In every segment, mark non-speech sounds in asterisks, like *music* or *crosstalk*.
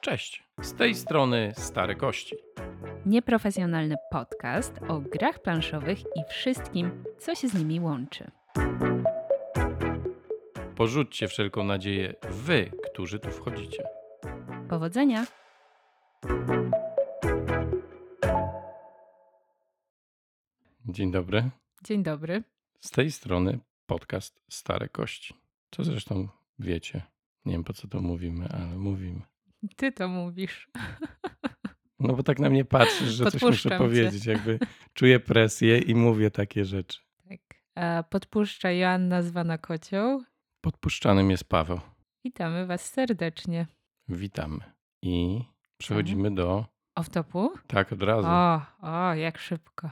Cześć, z tej strony Stare Kości. Nieprofesjonalny podcast o grach planszowych i wszystkim, co się z nimi łączy. Porzućcie wszelką nadzieję wy, którzy tu wchodzicie. Powodzenia! Dzień dobry. Dzień dobry. Z tej strony podcast Stare Kości. Co zresztą wiecie. Nie wiem po co to mówimy, ale mówimy. Ty to mówisz. No bo tak na mnie patrzysz, że coś muszę cię. powiedzieć. Jakby czuję presję i mówię takie rzeczy. Tak. Podpuszcza Joanna zwana Kocioł. Podpuszczanym jest Paweł. Witamy Was serdecznie. Witamy. I przechodzimy do. Off-topu? Tak, od razu. O, o, jak szybko.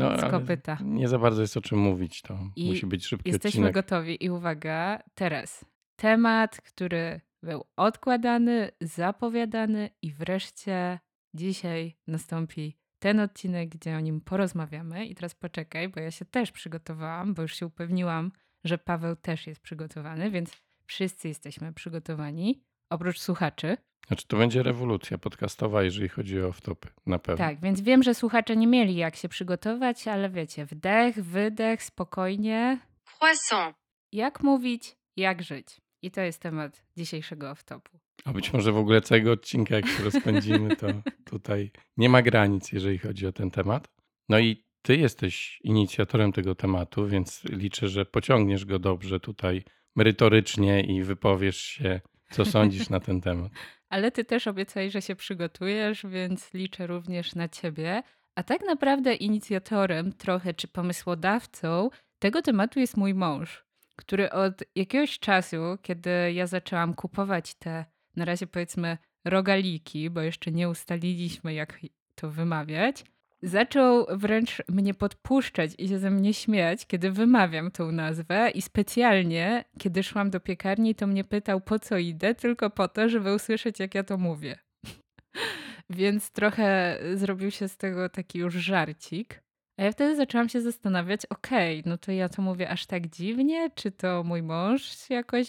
No, z kopyta. nie za bardzo jest o czym mówić. To I musi być szybki Jesteśmy odcinek. gotowi i uwaga, teraz temat, który był odkładany, zapowiadany i wreszcie dzisiaj nastąpi ten odcinek, gdzie o nim porozmawiamy. I teraz poczekaj, bo ja się też przygotowałam, bo już się upewniłam, że Paweł też jest przygotowany, więc wszyscy jesteśmy przygotowani, oprócz słuchaczy. Znaczy, to będzie rewolucja podcastowa, jeżeli chodzi o wtopy. Na pewno. Tak, więc wiem, że słuchacze nie mieli jak się przygotować, ale wiecie, wdech, wydech, spokojnie. Croissant. Jak mówić, jak żyć. I to jest temat dzisiejszego off-topu. A być może w ogóle całego odcinka, jak się rozpędzimy, to *laughs* tutaj nie ma granic, jeżeli chodzi o ten temat. No i ty jesteś inicjatorem tego tematu, więc liczę, że pociągniesz go dobrze tutaj merytorycznie i wypowiesz się, co sądzisz na ten temat. *laughs* Ale ty też obiecałeś, że się przygotujesz, więc liczę również na ciebie. A tak naprawdę inicjatorem trochę, czy pomysłodawcą tego tematu jest mój mąż, który od jakiegoś czasu, kiedy ja zaczęłam kupować te, na razie powiedzmy, rogaliki, bo jeszcze nie ustaliliśmy, jak to wymawiać, zaczął wręcz mnie podpuszczać i się ze mnie śmiać, kiedy wymawiam tą nazwę i specjalnie, kiedy szłam do piekarni, to mnie pytał, po co idę, tylko po to, żeby usłyszeć, jak ja to mówię. *laughs* Więc trochę zrobił się z tego taki już żarcik. A ja wtedy zaczęłam się zastanawiać, okej, no to ja to mówię aż tak dziwnie, czy to mój mąż jakoś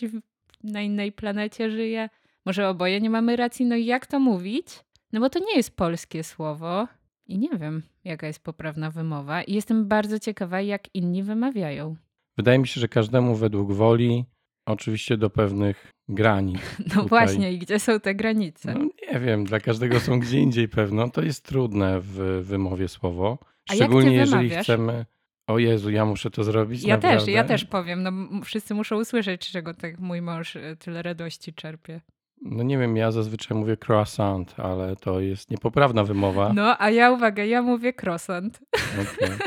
na innej planecie żyje? Może oboje nie mamy racji, no i jak to mówić? No bo to nie jest polskie słowo i nie wiem, jaka jest poprawna wymowa i jestem bardzo ciekawa, jak inni wymawiają. Wydaje mi się, że każdemu według woli, oczywiście do pewnych granic. *laughs* No Tutaj. właśnie, i gdzie są te granice? No nie wiem, dla każdego są gdzie indziej pewno. To jest trudne w wymowie słowo. A jak ty Szczególnie jeżeli wymawiasz? chcemy. O Jezu, ja muszę to zrobić. Ja też, naprawdę. ja też powiem. No, wszyscy muszą usłyszeć, czego tak mój mąż e, tyle radości czerpie. No nie wiem, ja zazwyczaj mówię croissant, ale to jest niepoprawna wymowa. No, a ja uwaga, ja mówię croissant. Okej. *laughs*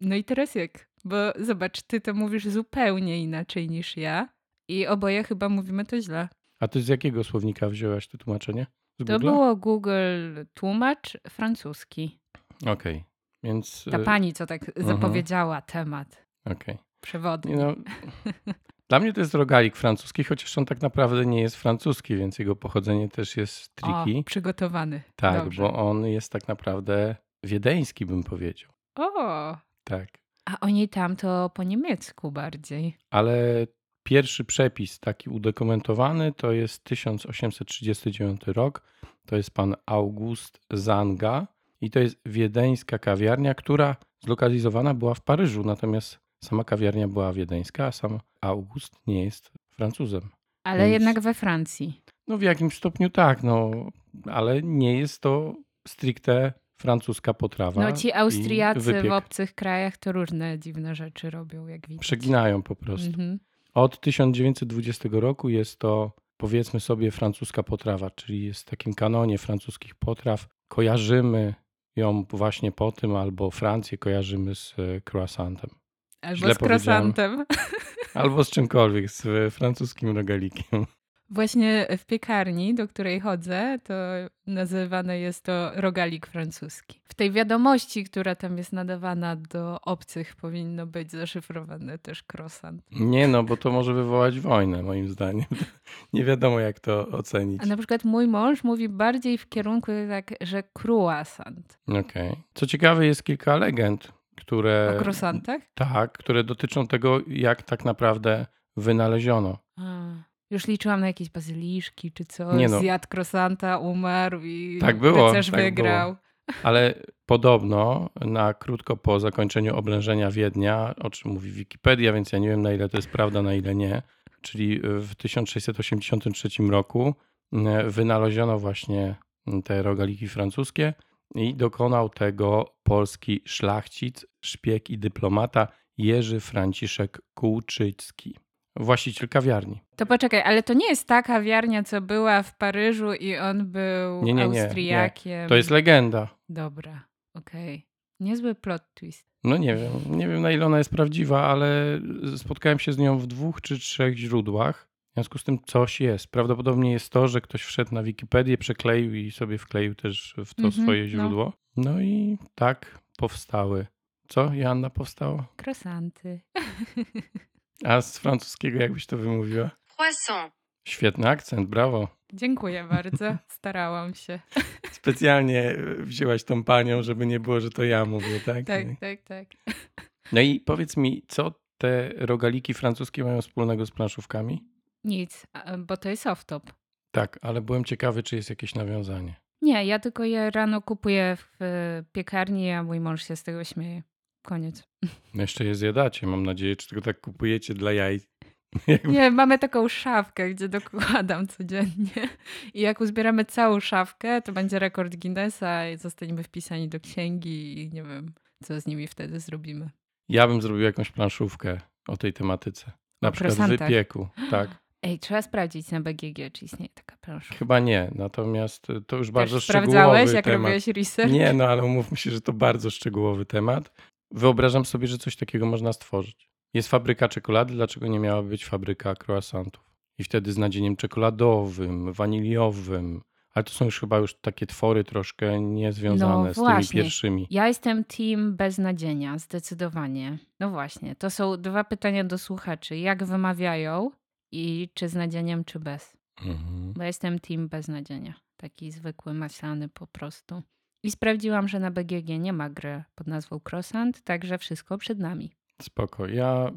No i teraz jak? Bo zobacz, ty to mówisz zupełnie inaczej niż ja i oboje chyba mówimy to źle. A ty z jakiego słownika wzięłaś to tłumaczenie? Z To Google'a? było Google tłumacz francuski. Okej, więc... Ta y, pani, co tak mhm. zapowiedziała temat Okej. przewodni. Nie No, *laughs* dla mnie to jest rogalik francuski, chociaż on tak naprawdę nie jest francuski, więc jego pochodzenie też jest tricky. O, przygotowany. tak, Dobrze. bo on jest tak naprawdę wiedeński, bym powiedział. O, Tak. a oni tam to po niemiecku bardziej. ale pierwszy przepis taki udokumentowany to jest 1839 rok. To jest pan August Zanga i to jest wiedeńska kawiarnia, która zlokalizowana była w Paryżu, natomiast sama kawiarnia była wiedeńska, a sam August nie jest Francuzem. Ale Więc- jednak we Francji. No w jakimś stopniu tak, no, ale nie jest to stricte francuska potrawa. No ci Austriacy w obcych krajach to różne dziwne rzeczy robią, jak widać. Przeginają po prostu. Mhm. Od 1920 roku jest to, powiedzmy sobie, francuska potrawa, czyli jest w takim kanonie francuskich potraw. Kojarzymy ją właśnie po tym, albo Francję kojarzymy z e, croissantem. Albo Źle z croissantem. Albo z czymkolwiek, z francuskim rogalikiem. Właśnie w piekarni, do której chodzę, to nazywane jest to rogalik francuski. W tej wiadomości, która tam jest nadawana do obcych, powinno być zaszyfrowane też croissant. Nie no, bo to może wywołać wojnę, moim zdaniem. *laughs* Nie wiadomo, jak to ocenić. A na przykład mój mąż mówi bardziej w kierunku tak, że croissant. Okej. Co ciekawe, jest kilka legend które O krosantach? tak, które dotyczą tego, jak tak naprawdę wynaleziono. A, już liczyłam na jakieś bazyliszki czy coś. Nie no. Zjadł krosanta, umarł i Tak było, rycerz tak wygrał. Ale podobno na krótko po zakończeniu oblężenia Wiednia, o czym mówi Wikipedia, więc ja nie wiem na ile to jest prawda, na ile nie, czyli w 1683 roku e, wynaleziono właśnie te rogaliki francuskie i dokonał tego polski szlachcic, szpieg i dyplomata Jerzy Franciszek Kółczycki, właściciel kawiarni. To poczekaj, ale to nie jest ta kawiarnia, co była w Paryżu i on był Nie, nie, nie, Austriakiem. To jest legenda. Dobra, okej. Niezły plot twist. No nie wiem, nie wiem na ile ona jest prawdziwa, ale spotkałem się z nią w dwóch czy trzech źródłach. W związku z tym coś jest. Prawdopodobnie jest to, że ktoś wszedł na Wikipedię, przekleił i sobie wkleił też w to Mhm, swoje no. źródło. No. i tak powstały. Co, Joanna, powstało? Krosanty. A z francuskiego jakbyś to wymówiła? Croissant. Świetny akcent, brawo. Dziękuję bardzo. *laughs* Starałam się. Specjalnie wzięłaś tą panią, żeby nie było, że to ja mówię, tak? Tak, tak, tak. No i powiedz mi, co te rogaliki francuskie mają wspólnego z planszówkami? Nic, a- bo to jest off-top. Tak, ale byłem ciekawy, czy jest jakieś nawiązanie. Nie, ja tylko je rano kupuję w e, piekarni, a mój mąż się z tego śmieje. Koniec. No jeszcze je zjadacie, mam nadzieję, czy tylko tak kupujecie dla jaj. *laughs* Nie, mamy taką szafkę, gdzie dokładam codziennie. I jak uzbieramy całą szafkę, to będzie rekord Guinnessa i zostaniemy wpisani do księgi i nie wiem, co z nimi wtedy zrobimy. Ja bym zrobił jakąś planszówkę o tej tematyce. Na O przykład krosantach. wypieku. Tak. Ej, trzeba sprawdzić na BGG, czy istnieje taka plansza. Chyba nie, natomiast to już bardzo Też szczegółowy sprawdzałeś, jak temat. robiłeś research? Nie, no ale umówmy się, że to bardzo szczegółowy temat. Wyobrażam sobie, że coś takiego można stworzyć. Jest fabryka czekolady, dlaczego nie miała być fabryka croissantów? I wtedy z nadzieniem czekoladowym, waniliowym. Ale to są już chyba już takie twory troszkę niezwiązane No z tymi właśnie. pierwszymi. Ja jestem team beznadzienia, zdecydowanie. No właśnie, to są dwa pytania do słuchaczy. Jak wymawiają i czy z nadzieniem, czy bez? Mhm. Bo jestem team beznadzienia. Taki zwykły, maślany po prostu. I sprawdziłam, że na BGG nie ma gry pod nazwą Croissant, także wszystko przed nami. Spoko. Ja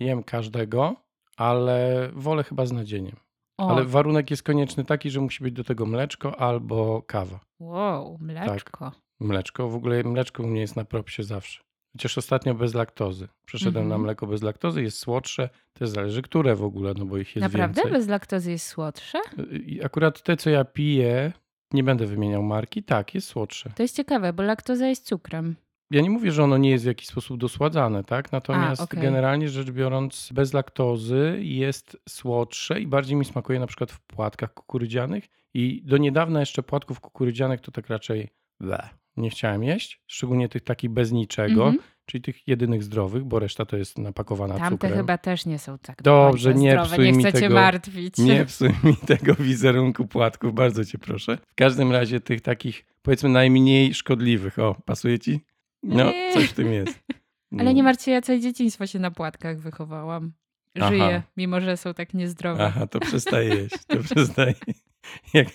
jem każdego, ale wolę chyba z nadzieniem. O, Ale warunek jest konieczny taki, że musi być do tego mleczko albo kawa. wow, mleczko. Mleczko, w ogóle mleczko u mnie jest na propsie zawsze. Chociaż ostatnio bez laktozy. Przeszedłem Mhm. na mleko bez laktozy, jest słodsze. Też zależy, które w ogóle, no bo ich jest Naprawdę? więcej. Bez laktozy jest słodsze? I akurat te, co ja piję, nie będę wymieniał marki, tak, jest słodsze. To jest ciekawe, bo laktoza jest cukrem. Ja nie mówię, że ono nie jest w jakiś sposób dosładzane, tak? Natomiast okej. generalnie rzecz biorąc, bez laktozy jest słodsze i bardziej mi smakuje na przykład w płatkach kukurydzianych. I do niedawna jeszcze płatków kukurydzianych to tak raczej ble, nie chciałem jeść, szczególnie tych takich bez niczego, Mhm. czyli tych jedynych zdrowych, bo reszta to jest napakowana Tamte cukrem. chyba też nie są tak Dobrze, nie zdrowe. psuj Nie mi tego- martwić. Nie *laughs* psuj mi tego wizerunku płatków, bardzo cię proszę. W każdym razie tych takich, powiedzmy, najmniej szkodliwych. O, pasuje ci? No, coś w tym jest. *laughs* Ale nie martw się, ja całe dzieciństwo się na płatkach wychowałam. Aha. Żyję, mimo że są tak niezdrowe. Aha, to *laughs* przestaje jeść, to przestaje. Jak...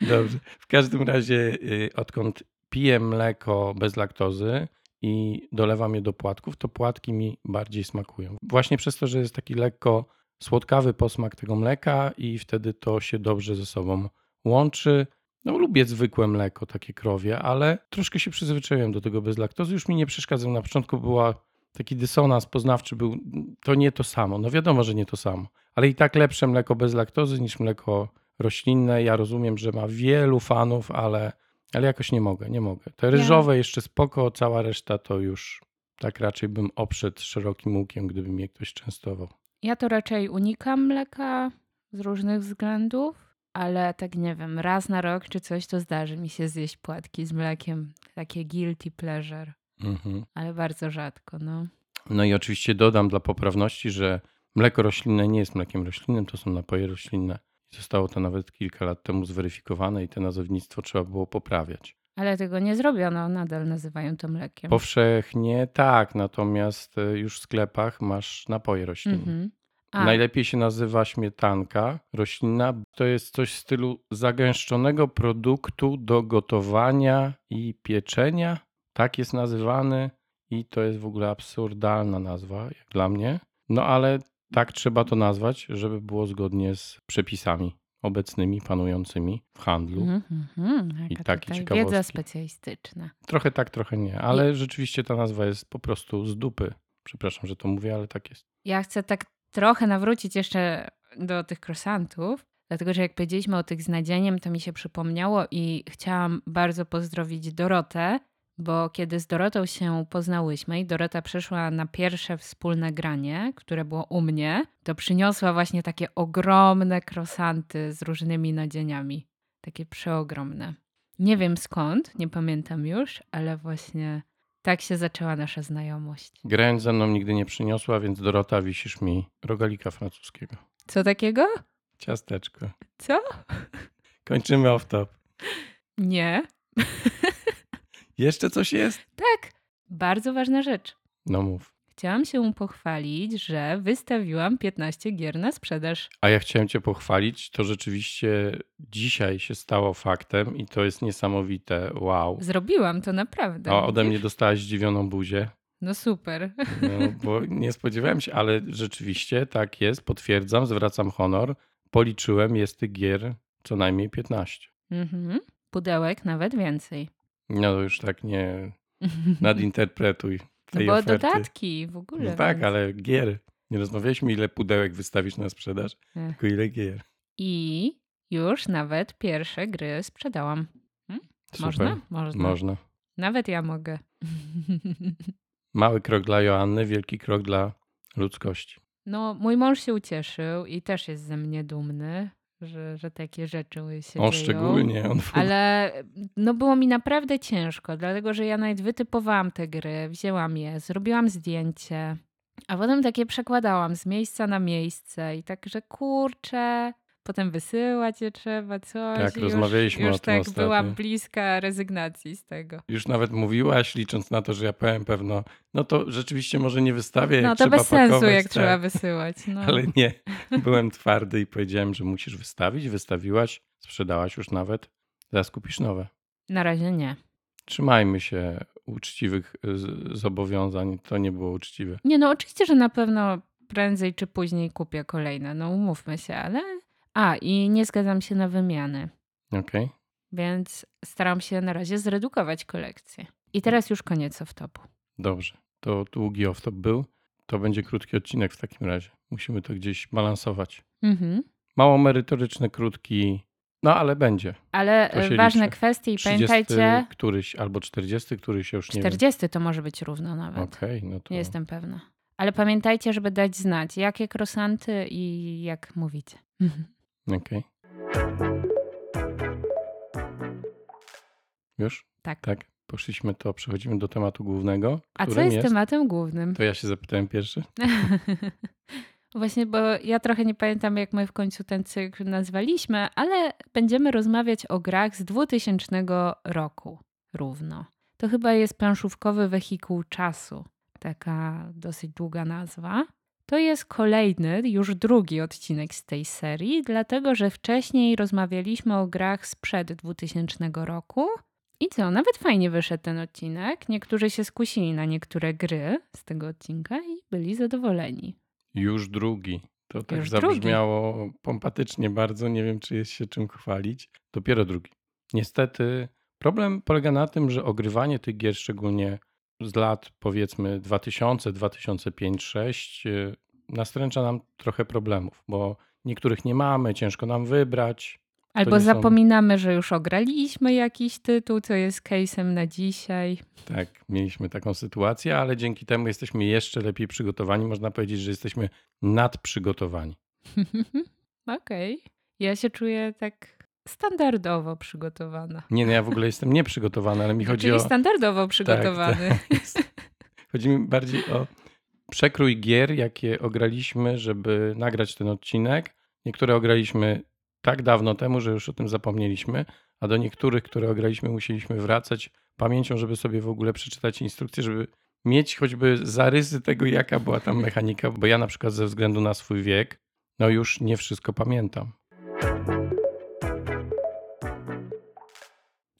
Dobrze. W każdym razie, y, odkąd piję mleko bez laktozy i dolewam je do płatków, to płatki mi bardziej smakują. Właśnie przez to, że jest taki lekko słodkawy posmak tego mleka i wtedy to się dobrze ze sobą łączy. No lubię zwykłe mleko, takie krowie, ale troszkę się przyzwyczaiłem do tego bez laktozy. Już mi nie przeszkadzał. Na początku była taki dysonans poznawczy był, to nie to samo. No wiadomo, że nie to samo, ale i tak lepsze mleko bez laktozy niż mleko roślinne. Ja rozumiem, że ma wielu fanów, ale, ale jakoś nie mogę, nie mogę. Te ryżowe jeszcze spoko, cała reszta to już tak raczej bym oprzedł szerokim łukiem, gdyby mnie ktoś częstował. Ja to raczej unikam mleka z różnych względów, ale tak nie wiem, raz na rok czy coś to zdarzy mi się zjeść płatki z mlekiem. Takie guilty pleasure, Mhm. ale bardzo rzadko, no. No i oczywiście dodam dla poprawności, że mleko roślinne nie jest mlekiem roślinnym, to są napoje roślinne. Zostało to nawet kilka lat temu zweryfikowane i to nazewnictwo trzeba było poprawiać. Ale tego nie zrobiono, nadal nazywają to mlekiem. Powszechnie tak, natomiast e, już w sklepach masz napoje roślinne. Mhm. A, Najlepiej się nazywa śmietanka roślinna. To jest coś w stylu zagęszczonego produktu do gotowania i pieczenia. Tak jest nazywany. i to jest w ogóle absurdalna nazwa, jak dla mnie. No ale tak trzeba to nazwać, żeby było zgodnie z przepisami obecnymi, panującymi w handlu. Mhm, mhm. I takie ciekawostki. wiedza specjalistyczna. Trochę tak, trochę nie, ale rzeczywiście ta nazwa jest po prostu z dupy. Przepraszam, że to mówię, ale tak jest. Ja chcę tak trochę nawrócić jeszcze do tych krosantów, dlatego że jak powiedzieliśmy o tych z nadzieniem, to mi się przypomniało i chciałam bardzo pozdrowić Dorotę, bo kiedy z Dorotą się poznałyśmy i Dorota przyszła na pierwsze wspólne granie, które było u mnie, to przyniosła właśnie takie ogromne krosanty z różnymi nadzieniami. Takie przeogromne. Nie wiem skąd, nie pamiętam już, ale właśnie tak się zaczęła nasza znajomość. Grając ze mną nigdy nie przyniosła, więc Dorota wisisz mi rogalika francuskiego. Co takiego? Ciasteczko. Co? Kończymy off-top. Nie. *laughs* Jeszcze coś jest? Tak, bardzo ważna rzecz. No mów. Chciałam się pochwalić, że wystawiłam 15 gier na sprzedaż. A ja chciałem Cię pochwalić. To rzeczywiście dzisiaj się stało faktem i to jest niesamowite. Wow. Zrobiłam to naprawdę. A ode mnie dostałaś zdziwioną buzię. No super. No, bo nie spodziewałem się, ale rzeczywiście tak jest. Potwierdzam, zwracam honor. Policzyłem, jest tych gier co najmniej 15. Mhm. Pudełek nawet więcej. No to już tak nie *laughs* nadinterpretuj No tej bo oferty. dodatki w ogóle. No tak, więc- ale gier. Nie rozmawialiśmy, ile pudełek wystawisz na sprzedaż, Ech. tylko ile gier. I już nawet pierwsze gry sprzedałam. Super. Można? Można. Można. Nawet ja mogę. *laughs* Mały krok dla Joanny, wielki krok dla ludzkości. No, mój mąż się ucieszył i też jest ze mnie dumny, że, że takie rzeczy się On dzieją. szczególnie, on Ale no było mi naprawdę ciężko, dlatego że ja nawet wytypowałam te gry, wzięłam je, zrobiłam zdjęcie, a potem takie przekładałam z miejsca na miejsce i tak, że kurczę, potem wysyłać je trzeba, coś. Tak, już, rozmawialiśmy już o tym tak ostatnio. byłam bliska rezygnacji z tego. Już nawet mówiłaś, licząc na to, że ja powiem pewno, no to rzeczywiście może nie wystawię, jak No to bez sensu, pakować, jak tak. trzeba wysyłać. *laughs* No. Ale nie, byłem twardy i powiedziałem, że musisz wystawić, wystawiłaś, sprzedałaś już nawet, zaraz kupisz nowe. Na razie nie. Trzymajmy się uczciwych zobowiązań, to nie było uczciwe. Nie, no oczywiście, że na pewno prędzej czy później kupię kolejne, no umówmy się, ale... A, i nie zgadzam się na wymiany. Okej? więc staram się na razie zredukować kolekcję. I teraz już koniec off-topu. Dobrze, to długi off-top był. To będzie krótki odcinek w takim razie. Musimy to gdzieś balansować. Mhm. Mało merytoryczny, krótki, no ale będzie. Ale e, ważne liczy. kwestie i 30 pamiętajcie, któryś albo 40 któryś, już nie 40 to może być równo nawet. Okej, no to Nie jestem pewna. Ale pamiętajcie, żeby dać znać, jakie krosanty i jak mówicie. *laughs* okej. Już? Tak. Tak, poszliśmy to, przechodzimy do tematu głównego, A co którym jest, tematem głównym? To ja się zapytałem pierwszy. *laughs* Właśnie, bo ja trochę nie pamiętam, jak my w końcu ten cykl nazwaliśmy, ale będziemy rozmawiać o grach z 2000 roku równo. To chyba jest planszówkowy wehikuł czasu. Taka dosyć długa nazwa. To jest kolejny, już drugi odcinek z tej serii, dlatego że wcześniej rozmawialiśmy o grach sprzed 2000 roku. I co, nawet fajnie wyszedł ten odcinek. Niektórzy się skusili na niektóre gry z tego odcinka i byli zadowoleni. Już drugi. To tak Już drugi. zabrzmiało pompatycznie bardzo. Nie wiem, czy jest się czym chwalić. Dopiero drugi. Niestety problem polega na tym, że ogrywanie tych gier, szczególnie z lat powiedzmy 2000, 2005, 2006, yy, nastręcza nam trochę problemów, bo niektórych nie mamy, ciężko nam wybrać. Albo są- zapominamy, że już ograliśmy jakiś tytuł, co jest case'em na dzisiaj. Tak, mieliśmy taką sytuację, ale dzięki temu jesteśmy jeszcze lepiej przygotowani. Można powiedzieć, że jesteśmy nadprzygotowani. *laughs* Okej. Ja się czuję tak standardowo przygotowana. Nie, no ja w ogóle jestem nieprzygotowany, ale mi chodzi Czyli o... standardowo przygotowany. *laughs* Chodzi mi bardziej o przekrój gier, jakie ograliśmy, żeby nagrać ten odcinek. Niektóre ograliśmy tak dawno temu, że już o tym zapomnieliśmy, a do niektórych, które ograliśmy, musieliśmy wracać pamięcią, żeby sobie w ogóle przeczytać instrukcję, żeby mieć choćby zarysy tego, jaka była tam mechanika, bo ja na przykład ze względu na swój wiek, no już nie wszystko pamiętam.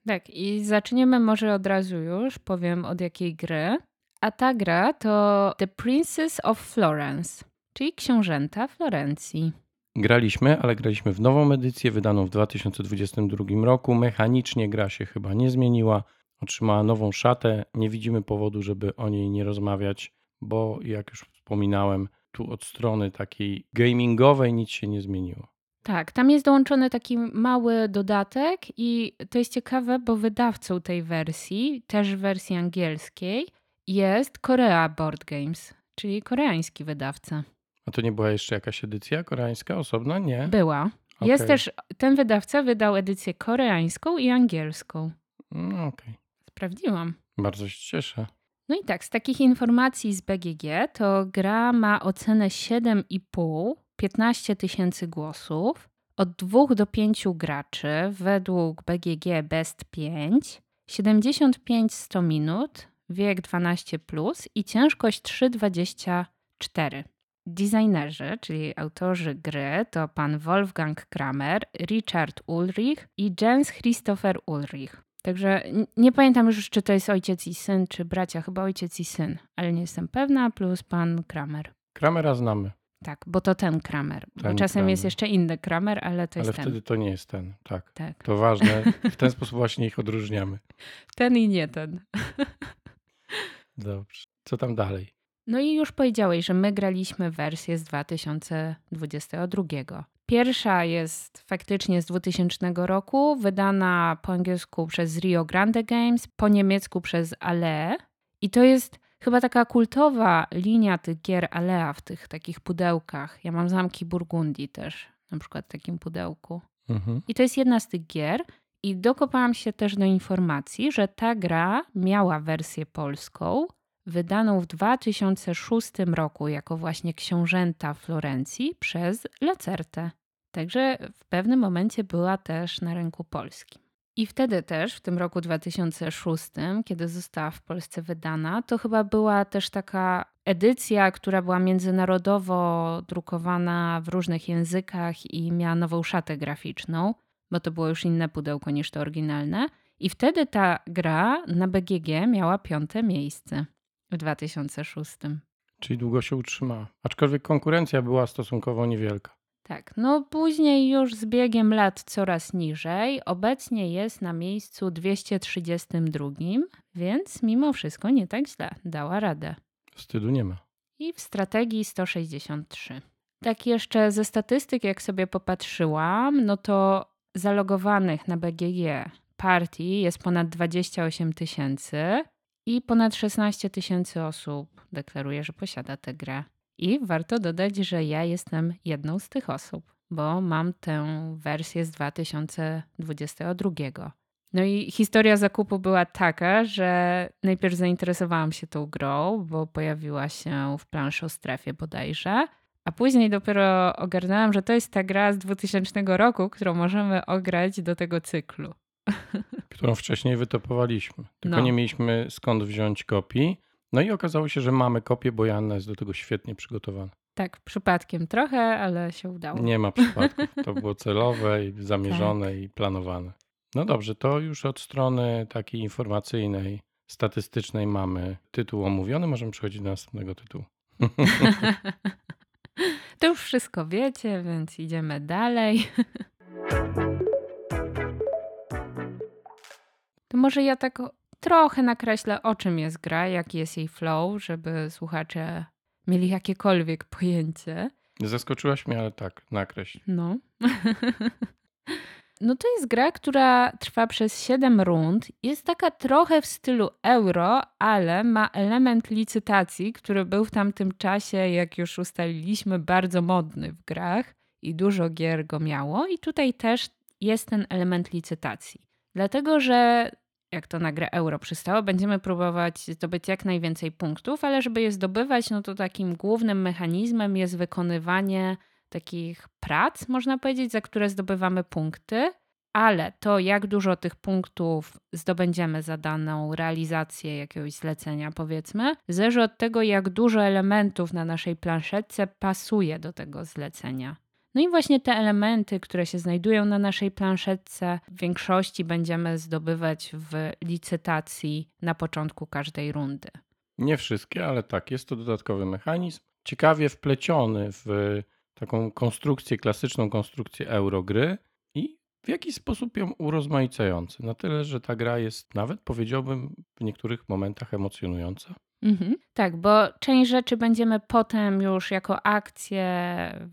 Tak, i zaczniemy może od razu już, powiem od jakiej gry, A ta gra to The Princess of Florence, czyli Książęta Florencji. Graliśmy, ale graliśmy w nową edycję wydaną w 2022 roku. Mechanicznie gra się chyba nie zmieniła. Otrzymała nową szatę. Nie widzimy powodu, żeby o niej nie rozmawiać, bo jak już wspominałem, tu od strony takiej gamingowej nic się nie zmieniło. Tak, tam jest dołączony taki mały dodatek i to jest ciekawe, bo wydawcą tej wersji, też w wersji angielskiej, jest Korea Board Games, czyli koreański wydawca. A to nie była jeszcze jakaś edycja koreańska osobna? Nie. Była. Jest Okej. też, ten wydawca wydał edycję koreańską i angielską. No, Okej. Sprawdziłam. Bardzo się cieszę. No i tak, z takich informacji z BGG to gra ma ocenę 7,5, 15 tysięcy głosów, od 2 do 5 graczy według BGG Best 5, 75-100 minut, wiek 12 plus i ciężkość 3,24. Designerzy, czyli autorzy gry to pan Wolfgang Kramer, Richard Ulrich i Jens Christopher Ulrich. Także nie pamiętam już, czy to jest ojciec i syn, czy bracia, chyba ojciec i syn, ale nie jestem pewna, plus pan Kramer. Kramera znamy, Tak, bo to ten Kramer. Ten czasem jest Kramer. jeszcze inny Kramer, ale to ale jest ten. wtedy to nie jest ten. Tak. Tak. To ważne. W ten *laughs* sposób właśnie ich odróżniamy. Ten i nie ten. *laughs* Dobrze. Co tam dalej? No i już powiedziałeś, że my graliśmy wersję z 2022. Pierwsza jest faktycznie z 2000 roku, wydana po angielsku przez Rio Grande Games, po niemiecku przez Ale. I to jest chyba taka kultowa linia tych gier Alea w tych takich pudełkach. Ja mam zamki Burgundii też, na przykład w takim pudełku. Mhm. I to jest jedna z tych gier. I dokopałam się też do informacji, że ta gra miała wersję polską, wydaną w 2006 roku jako właśnie książęta Florencji przez Lacertę. Także w pewnym momencie była też na rynku polskim. I wtedy też, w tym roku 2006, kiedy została w Polsce wydana, to chyba była też taka edycja, która była międzynarodowo drukowana w różnych językach i miała nową szatę graficzną, bo to było już inne pudełko niż to oryginalne. I wtedy ta gra na BGG miała piąte miejsce w 2006. Czyli długo się utrzymała. Aczkolwiek konkurencja była stosunkowo niewielka. Tak, no później już z biegiem lat coraz niżej. Obecnie jest na miejscu 232, więc mimo wszystko nie tak źle, dała radę. Wstydu nie ma. I w strategii 163. Tak jeszcze ze statystyk, jak sobie popatrzyłam, no to zalogowanych na BGG partii jest ponad 28 tysięcy i ponad 16 tysięcy osób deklaruje, że posiada tę grę. I warto dodać, że ja jestem jedną z tych osób, bo mam tę wersję z 2022. No i historia zakupu była taka, że najpierw zainteresowałam się tą grą, bo pojawiła się w planszu strefie bodajże, a później dopiero ogarnęłam, że to jest ta gra z 2000 roku, którą możemy ograć do tego cyklu. *laughs* Którą wcześniej wytopowaliśmy. Tylko No. nie mieliśmy skąd wziąć kopii. No i okazało się, że mamy kopię, bo Joanna jest do tego świetnie przygotowana. Tak, przypadkiem trochę, ale się udało. Nie ma *laughs* przypadków. To było celowe i zamierzone Tak. i planowane. No dobrze, to już od strony takiej informacyjnej, statystycznej mamy tytuł omówiony. Możemy przechodzić do następnego tytułu. *laughs* To już wszystko wiecie, więc idziemy dalej. *laughs* To może ja tak trochę nakreślę, o czym jest gra, jaki jest jej flow, żeby słuchacze mieli jakiekolwiek pojęcie. Zaskoczyłaś mnie, ale tak, nakreśl. No. *laughs* No to jest gra, która trwa przez 7 rund. Jest taka trochę w stylu euro, ale ma element licytacji, który był w tamtym czasie, jak już ustaliliśmy, bardzo modny w grach i dużo gier go miało. I tutaj też jest ten element licytacji. Dlatego, że jak to na grę euro przystało, będziemy próbować zdobyć jak najwięcej punktów, ale żeby je zdobywać, no to takim głównym mechanizmem jest wykonywanie takich prac, można powiedzieć, za które zdobywamy punkty, ale to, jak dużo tych punktów zdobędziemy za daną realizację jakiegoś zlecenia, powiedzmy, zależy od tego, jak dużo elementów na naszej planszetce pasuje do tego zlecenia. No i właśnie te elementy, które się znajdują na naszej planszetce, w większości będziemy zdobywać w licytacji na początku każdej rundy. Nie wszystkie, ale tak, jest to dodatkowy mechanizm. Ciekawie wpleciony w taką konstrukcję, klasyczną konstrukcję eurogry i w jakiś sposób ją urozmaicający. Na tyle, że ta gra jest nawet, powiedziałbym, w niektórych momentach emocjonująca. Mhm. Tak, bo część rzeczy będziemy potem już jako akcje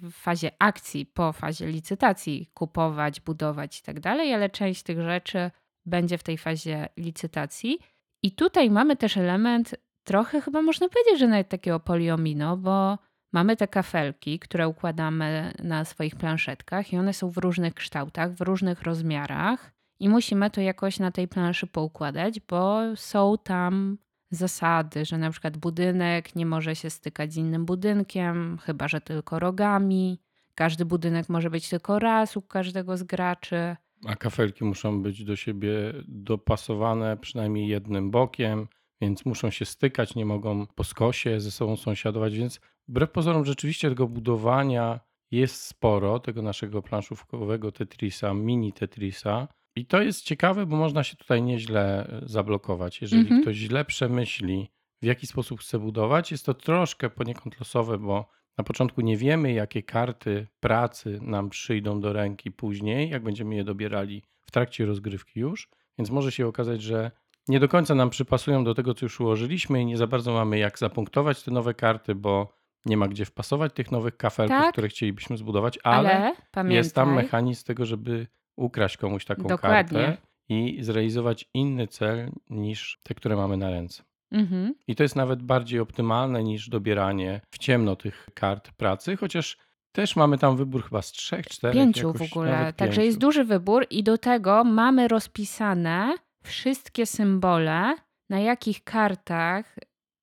w fazie akcji, po fazie licytacji kupować, budować i tak dalej, ale część tych rzeczy będzie w tej fazie licytacji. I tutaj mamy też element trochę chyba można powiedzieć, że nawet takiego poliomino, bo mamy te kafelki, które układamy na swoich planszetkach i one są w różnych kształtach, w różnych rozmiarach i musimy to jakoś na tej planszy poukładać, bo są tam zasady, że na przykład budynek nie może się stykać z innym budynkiem, chyba że tylko rogami. Każdy budynek może być tylko raz u każdego z graczy. A kafelki muszą być do siebie dopasowane przynajmniej jednym bokiem, więc muszą się stykać, nie mogą po skosie ze sobą sąsiadować, więc wbrew pozorom rzeczywiście tego budowania jest sporo, tego naszego planszówkowego Tetrisa, mini Tetrisa. I to jest ciekawe, bo można się tutaj nieźle e, zablokować. Jeżeli Mhm. ktoś źle przemyśli, w jaki sposób chce budować, jest to troszkę poniekąd losowe, bo na początku nie wiemy, jakie karty pracy nam przyjdą do ręki później, jak będziemy je dobierali w trakcie rozgrywki już. Więc może się okazać, że nie do końca nam przypasują do tego, co już ułożyliśmy i nie za bardzo mamy jak zapunktować te nowe karty, bo nie ma gdzie wpasować tych nowych kafelków, Tak. które chcielibyśmy zbudować, ale, Ale, pamiętaj, jest tam mechanizm tego, żeby ukraść komuś taką Dokładnie. kartę i zrealizować inny cel niż te, które mamy na ręce. Mhm. I to jest nawet bardziej optymalne niż dobieranie w ciemno tych kart pracy, chociaż też mamy tam wybór chyba z trzech, czterech. Pięciu w jakoś, ogóle. nawet Także pięciu. jest duży wybór i do tego mamy rozpisane wszystkie symbole, na jakich kartach,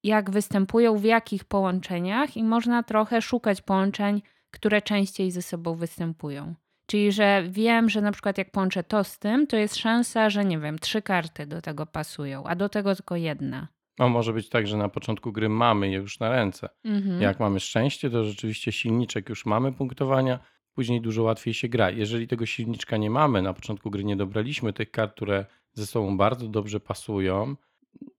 jak występują, w jakich połączeniach i można trochę szukać połączeń, które częściej ze sobą występują. Czyli, że wiem, że na przykład jak połączę to z tym, to jest szansa, że nie wiem, trzy karty do tego pasują, a do tego tylko jedna. No, może być tak, że na początku gry mamy je już na ręce. Mhm. Jak mamy szczęście, to rzeczywiście silniczek już mamy punktowania, później dużo łatwiej się gra. Jeżeli tego silniczka nie mamy, na początku gry nie dobraliśmy tych kart, które ze sobą bardzo dobrze pasują,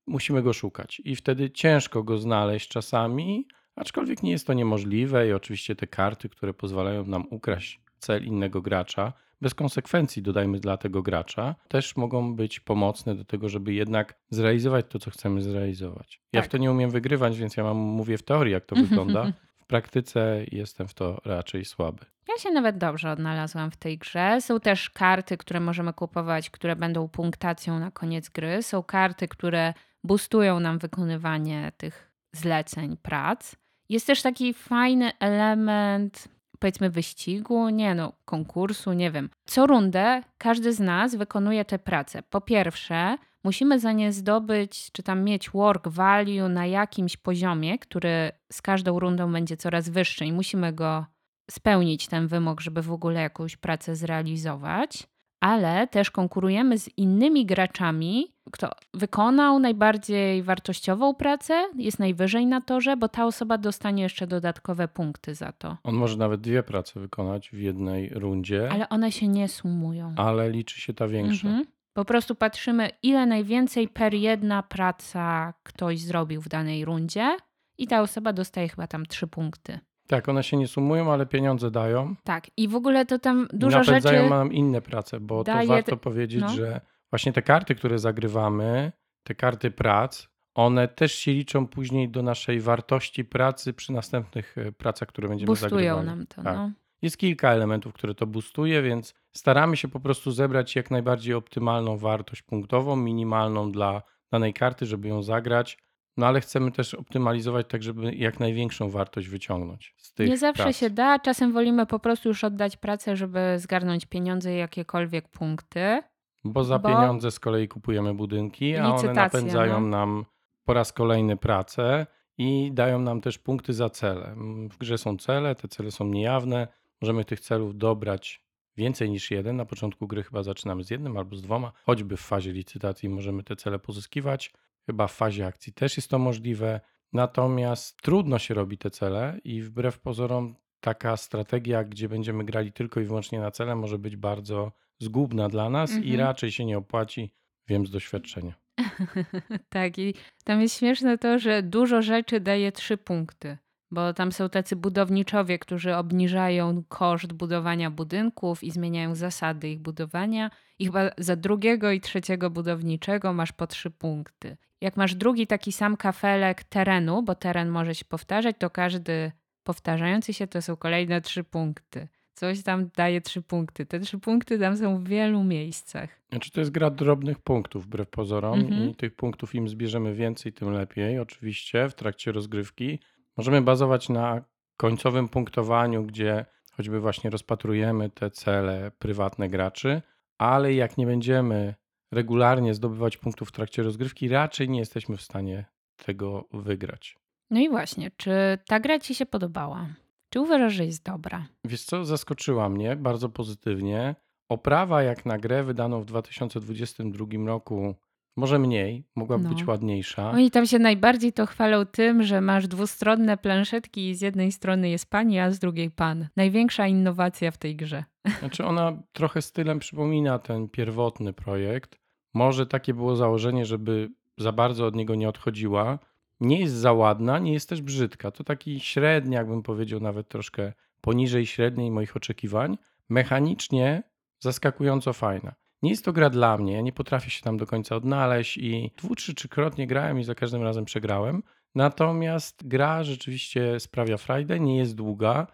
musimy go szukać. I wtedy ciężko go znaleźć czasami, aczkolwiek nie jest to niemożliwe i oczywiście te karty, które pozwalają nam ukraść cel innego gracza, bez konsekwencji dodajmy dla tego gracza, też mogą być pomocne do tego, żeby jednak zrealizować to, co chcemy zrealizować. Ja Tak. w to nie umiem wygrywać, więc ja mam mówię w teorii, jak to wygląda. W praktyce jestem w to raczej słaby. Ja się nawet dobrze odnalazłam w tej grze. Są też karty, które możemy kupować, które będą punktacją na koniec gry. Są karty, które boostują nam wykonywanie tych zleceń, prac. Jest też taki fajny element, powiedzmy, wyścigu, nie no, konkursu, nie wiem. Co rundę każdy z nas wykonuje te prace. Po pierwsze, musimy za nie zdobyć, czy tam mieć work value na jakimś poziomie, który z każdą rundą będzie coraz wyższy i musimy go spełnić ten wymóg, żeby w ogóle jakąś pracę zrealizować, ale też konkurujemy z innymi graczami, kto wykonał najbardziej wartościową pracę, jest najwyżej na torze, bo ta osoba dostanie jeszcze dodatkowe punkty za to. On może nawet dwie prace wykonać w jednej rundzie, ale, Ale one się nie sumują. liczy się ta większa. Mhm. Po prostu patrzymy, ile najwięcej per jedna praca ktoś zrobił w danej rundzie i ta osoba dostaje chyba tam trzy punkty. Tak, one się nie sumują, ale pieniądze dają. Tak, i w ogóle to tam dużo napędzają rzeczy... nam inne prace, bo daje to warto powiedzieć, no. że właśnie te karty, które zagrywamy, te karty prac, one też się liczą później do naszej wartości pracy przy następnych e, pracach, które będziemy Boostują zagrywali. nam to. Tak. No. Jest kilka elementów, które to boostuje, więc staramy się po prostu zebrać jak najbardziej optymalną wartość punktową, minimalną dla danej karty, żeby ją zagrać. No ale chcemy też optymalizować tak, żeby jak największą wartość wyciągnąć z tych Nie zawsze prac. się da, czasem wolimy po prostu już oddać pracę, żeby zgarnąć pieniądze i jakiekolwiek punkty. Bo za Bo- pieniądze z kolei kupujemy budynki, a one napędzają no. nam po raz kolejny pracę i dają nam też punkty za cele. W grze są cele, te cele są niejawne. Możemy tych celów dobrać więcej niż jeden. Na początku gry chyba zaczynamy z jednym albo z dwoma, choćby w fazie licytacji możemy te cele pozyskiwać. Chyba w fazie akcji też jest to możliwe. Natomiast trudno się robi te cele i wbrew pozorom taka strategia, gdzie będziemy grali tylko i wyłącznie na cele, może być bardzo zgubna dla nas i Mhm. raczej się nie opłaci, wiem z doświadczenia. *laughs* Tak, i tam jest śmieszne to, że dużo rzeczy daje 3 punkty, bo tam są tacy budowniczowie, którzy obniżają koszt budowania budynków i zmieniają zasady ich budowania. I chyba za drugiego i trzeciego budowniczego masz po 3 punkty. Jak masz drugi taki sam kafelek terenu, bo teren może się powtarzać, to każdy powtarzający się to są kolejne 3 punkty. Coś tam daje 3 punkty. Te 3 punkty tam są w wielu miejscach. Znaczy to jest gra drobnych punktów wbrew pozorom Mhm. i tych punktów im zbierzemy więcej, tym lepiej. Oczywiście w trakcie rozgrywki możemy bazować na końcowym punktowaniu, gdzie choćby właśnie rozpatrujemy te cele prywatne graczy, ale jak nie będziemy regularnie zdobywać punktów w trakcie rozgrywki, raczej nie jesteśmy w stanie tego wygrać. No i właśnie, czy ta gra ci się podobała? Czy uważasz, że jest dobra? Wiesz co, zaskoczyła mnie bardzo pozytywnie. Oprawa jak na grę wydaną w 2022 roku, może mniej, mogłaby No. być ładniejsza. Oni tam się najbardziej to chwalą tym, że masz dwustronne planszetki i z jednej strony jest pani, a z drugiej pan. Największa innowacja w tej grze. *laughs* Znaczy ona trochę stylem przypomina ten pierwotny projekt. Może takie było założenie, żeby za bardzo od niego nie odchodziła. Nie jest za ładna, nie jest też brzydka. To taki średni, jakbym powiedział, nawet troszkę poniżej średniej moich oczekiwań. Mechanicznie zaskakująco fajna. Nie jest to gra dla mnie, nie potrafię się tam do końca odnaleźć i dwu, trzy, trzykrotnie grałem i za każdym razem przegrałem. Natomiast gra rzeczywiście sprawia frajdę, nie jest długa,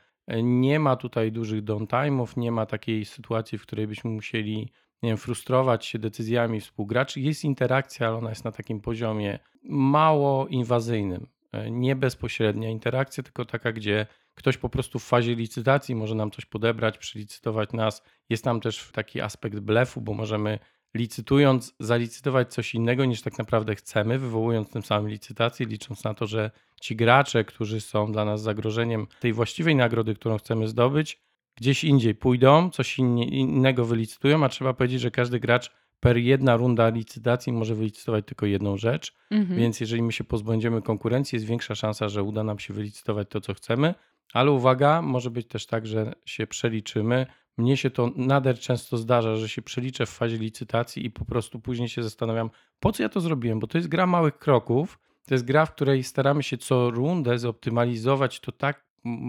nie ma tutaj dużych downtime'ów, nie ma takiej sytuacji, w której byśmy musieli nie wiem, frustrować się decyzjami współgraczy. Jest interakcja, ale ona jest na takim poziomie mało inwazyjnym. E, Nie bezpośrednia interakcja, tylko taka, gdzie ktoś po prostu w fazie licytacji może nam coś podebrać, przelicytować nas. Jest tam też taki aspekt blefu, bo możemy licytując zalicytować coś innego niż tak naprawdę chcemy, wywołując tym samym licytację, licząc na to, że ci gracze, którzy są dla nas zagrożeniem tej właściwej nagrody, którą chcemy zdobyć, gdzieś indziej pójdą, coś innego wylicytują, a trzeba powiedzieć, że każdy gracz per jedna runda licytacji może wylicytować tylko jedną rzecz, Mhm. więc jeżeli my się pozbędziemy konkurencji, jest większa szansa, że uda nam się wylicytować to, co chcemy, ale uwaga, może być też tak, że się przeliczymy. Mnie się to nader często zdarza, że się przeliczę w fazie licytacji i po prostu później się zastanawiam, po co ja to zrobiłem, bo to jest gra małych kroków, to jest gra, w której staramy się co rundę zoptymalizować to tak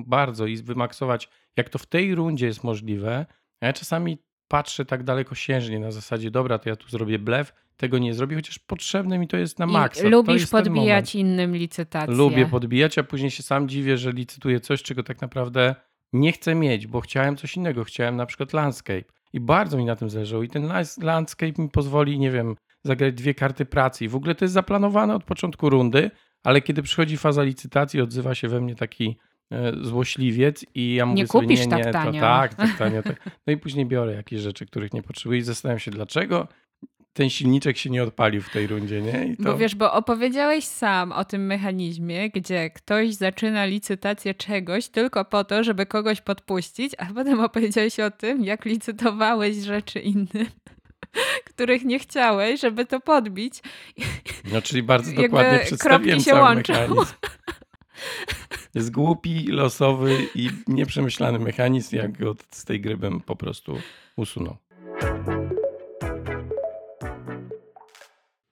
bardzo i wymaksować, jak to w tej rundzie jest możliwe. Ja czasami patrzę tak dalekosiężnie na zasadzie, dobra, to ja tu zrobię blef, tego nie zrobię, chociaż potrzebne mi to jest na maksa. I lubisz podbijać innym licytacje. Lubię podbijać, a później się sam dziwię, że licytuję coś, czego tak naprawdę nie chcę mieć, bo chciałem coś innego. Chciałem na przykład landscape. I bardzo mi na tym zależało. I ten landscape mi pozwoli, nie wiem, zagrać dwie karty pracy. I w ogóle to jest zaplanowane od początku rundy, ale kiedy przychodzi faza licytacji, odzywa się we mnie taki złośliwiec i ja mówię Nie sobie, kupisz nie, tak nie, to tanio. tak, tak *laughs* tanio. Tak. No i później biorę jakieś rzeczy, których nie potrzebuję i zastanawiam się, dlaczego ten silniczek się nie odpalił w tej rundzie, nie? To... Bo wiesz, bo opowiedziałeś sam o tym mechanizmie, gdzie ktoś zaczyna licytację czegoś tylko po to, żeby kogoś podpuścić, a potem opowiedziałeś o tym, jak licytowałeś rzeczy innym, *laughs* których nie chciałeś, żeby to podbić. No, czyli bardzo dokładnie przedstawiłem kropki się cały łączą. mechanizm. *laughs* Jest głupi, losowy i nieprzemyślany mechanizm, jak go z tej gry bym po prostu usunął.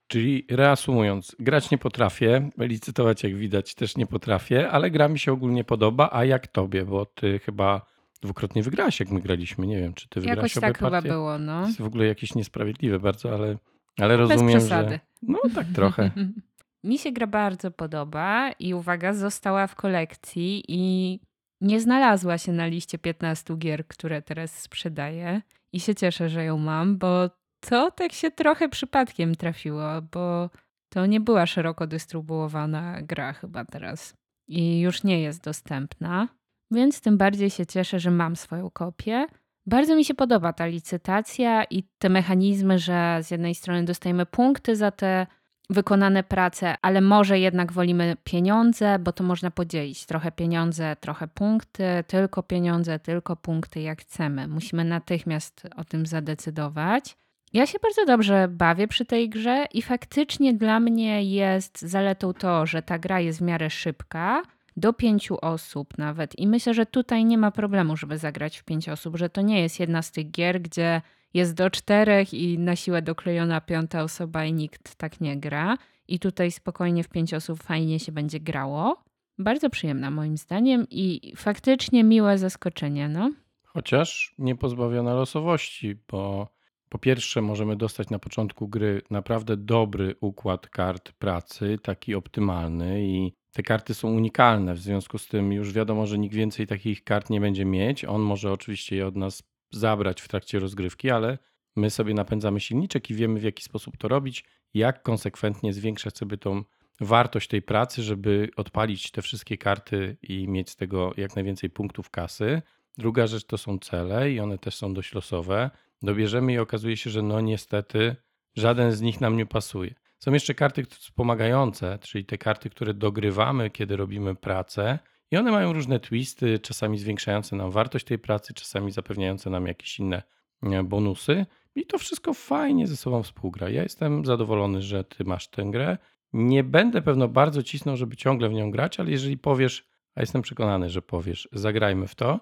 Czyli reasumując, grać nie potrafię, licytować jak widać też nie potrafię, ale gra mi się ogólnie podoba, a jak tobie, bo ty chyba dwukrotnie wygrałaś, jak my graliśmy, nie wiem, czy ty wygrałaś Jakoś obie tak chyba partie? było, no. To jest w ogóle jakieś niesprawiedliwe bardzo, ale, ale Bez rozumiem, przesady. że... No tak trochę. *laughs* Mi się gra bardzo podoba i uwaga, została w kolekcji i nie znalazła się na liście 15 gier, które teraz sprzedaję. I się cieszę, że ją mam, bo to tak się trochę przypadkiem trafiło, bo to nie była szeroko dystrybuowana gra chyba teraz i już nie jest dostępna. Więc tym bardziej się cieszę, że mam swoją kopię. Bardzo mi się podoba ta licytacja i te mechanizmy, że z jednej strony dostajemy punkty za te wykonane prace, ale może jednak wolimy pieniądze, bo to można podzielić. Trochę pieniądze, trochę punkty, tylko pieniądze, tylko punkty, jak chcemy. Musimy natychmiast o tym zadecydować. Ja się bardzo dobrze bawię przy tej grze i faktycznie dla mnie jest zaletą to, że ta gra jest w miarę szybka, do pięciu osób nawet. I myślę, że tutaj nie ma problemu, żeby zagrać w pięć osób, że to nie jest jedna z tych gier, gdzie jest do czterech i na siłę doklejona piąta osoba i nikt tak nie gra. I tutaj spokojnie w pięć osób fajnie się będzie grało. Bardzo przyjemna moim zdaniem i faktycznie miłe zaskoczenie, no. Chociaż nie pozbawiona losowości, bo po pierwsze możemy dostać na początku gry naprawdę dobry układ kart pracy, taki optymalny i te karty są unikalne, w związku z tym już wiadomo, że nikt więcej takich kart nie będzie mieć. On może oczywiście je od nas zabrać w trakcie rozgrywki, ale my sobie napędzamy silniczek i wiemy w jaki sposób to robić, jak konsekwentnie zwiększać sobie tą wartość tej pracy, żeby odpalić te wszystkie karty i mieć z tego jak najwięcej punktów kasy. Druga rzecz to są cele i one też są dość losowe. Dobierzemy i okazuje się, że no niestety żaden z nich nam nie pasuje. Są jeszcze karty wspomagające, czyli te karty, które dogrywamy, kiedy robimy pracę, i one mają różne twisty, czasami zwiększające nam wartość tej pracy, czasami zapewniające nam jakieś inne e, bonusy. I to wszystko fajnie ze sobą współgra. Ja jestem zadowolony, że ty masz tę grę. Nie będę pewno bardzo cisnął, żeby ciągle w nią grać, ale jeżeli powiesz, a jestem przekonany, że powiesz, zagrajmy w to,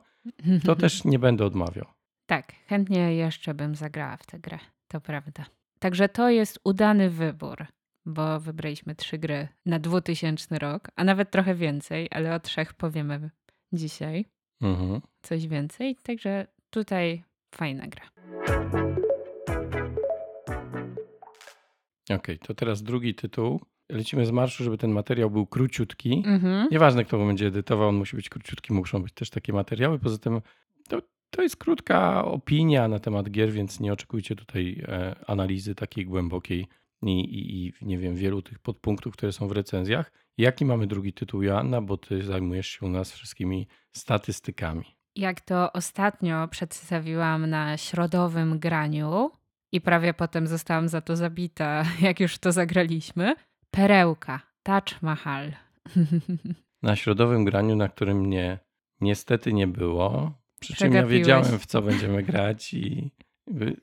to też *laughs* nie będę odmawiał. Tak, chętnie jeszcze bym zagrała w tę grę, to prawda. Także to jest udany wybór, bo wybraliśmy trzy gry na 2000 rok, a nawet trochę więcej, ale o trzech powiemy dzisiaj. Mhm. Coś więcej, także tutaj fajna gra. Okej, okay, to teraz drugi tytuł. Lecimy z marszu, żeby ten materiał był króciutki. Mhm. Nieważne, kto go będzie edytował, on musi być króciutki, muszą być też takie materiały. Poza tym to, to jest krótka opinia na temat gier, więc nie oczekujcie tutaj e, analizy takiej głębokiej i, i, i, nie wiem, wielu tych podpunktów, które są w recenzjach. Jaki mamy drugi tytuł, Joanna, bo ty zajmujesz się u nas wszystkimi statystykami. Jak to ostatnio przedstawiłam na środowym graniu i prawie potem zostałam za to zabita, *laughs* jak już to zagraliśmy, perełka, Taj Mahal. *laughs* Na środowym graniu, na którym mnie niestety nie było, przy czym ja wiedziałem, w co będziemy grać i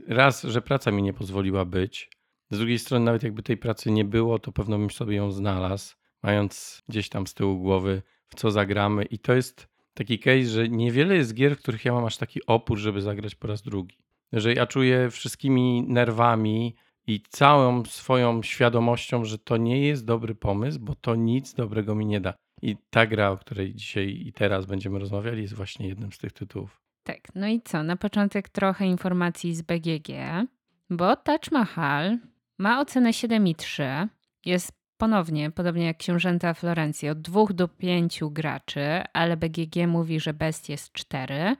raz, że praca mi nie pozwoliła być. Z drugiej strony, nawet jakby tej pracy nie było, to pewno bym sobie ją znalazł, mając gdzieś tam z tyłu głowy, w co zagramy. I to jest taki case, że niewiele jest gier, w których ja mam aż taki opór, żeby zagrać po raz drugi. Że ja czuję wszystkimi nerwami i całą swoją świadomością, że to nie jest dobry pomysł, bo to nic dobrego mi nie da. I ta gra, o której dzisiaj i teraz będziemy rozmawiali, jest właśnie jednym z tych tytułów. Tak, no i co? Na początek trochę informacji z BGG, bo Taj Mahal ma ocenę 7,3. Jest ponownie, podobnie jak Książęta Florencji, od 2 do 5 graczy, ale BGG mówi, że best jest 4.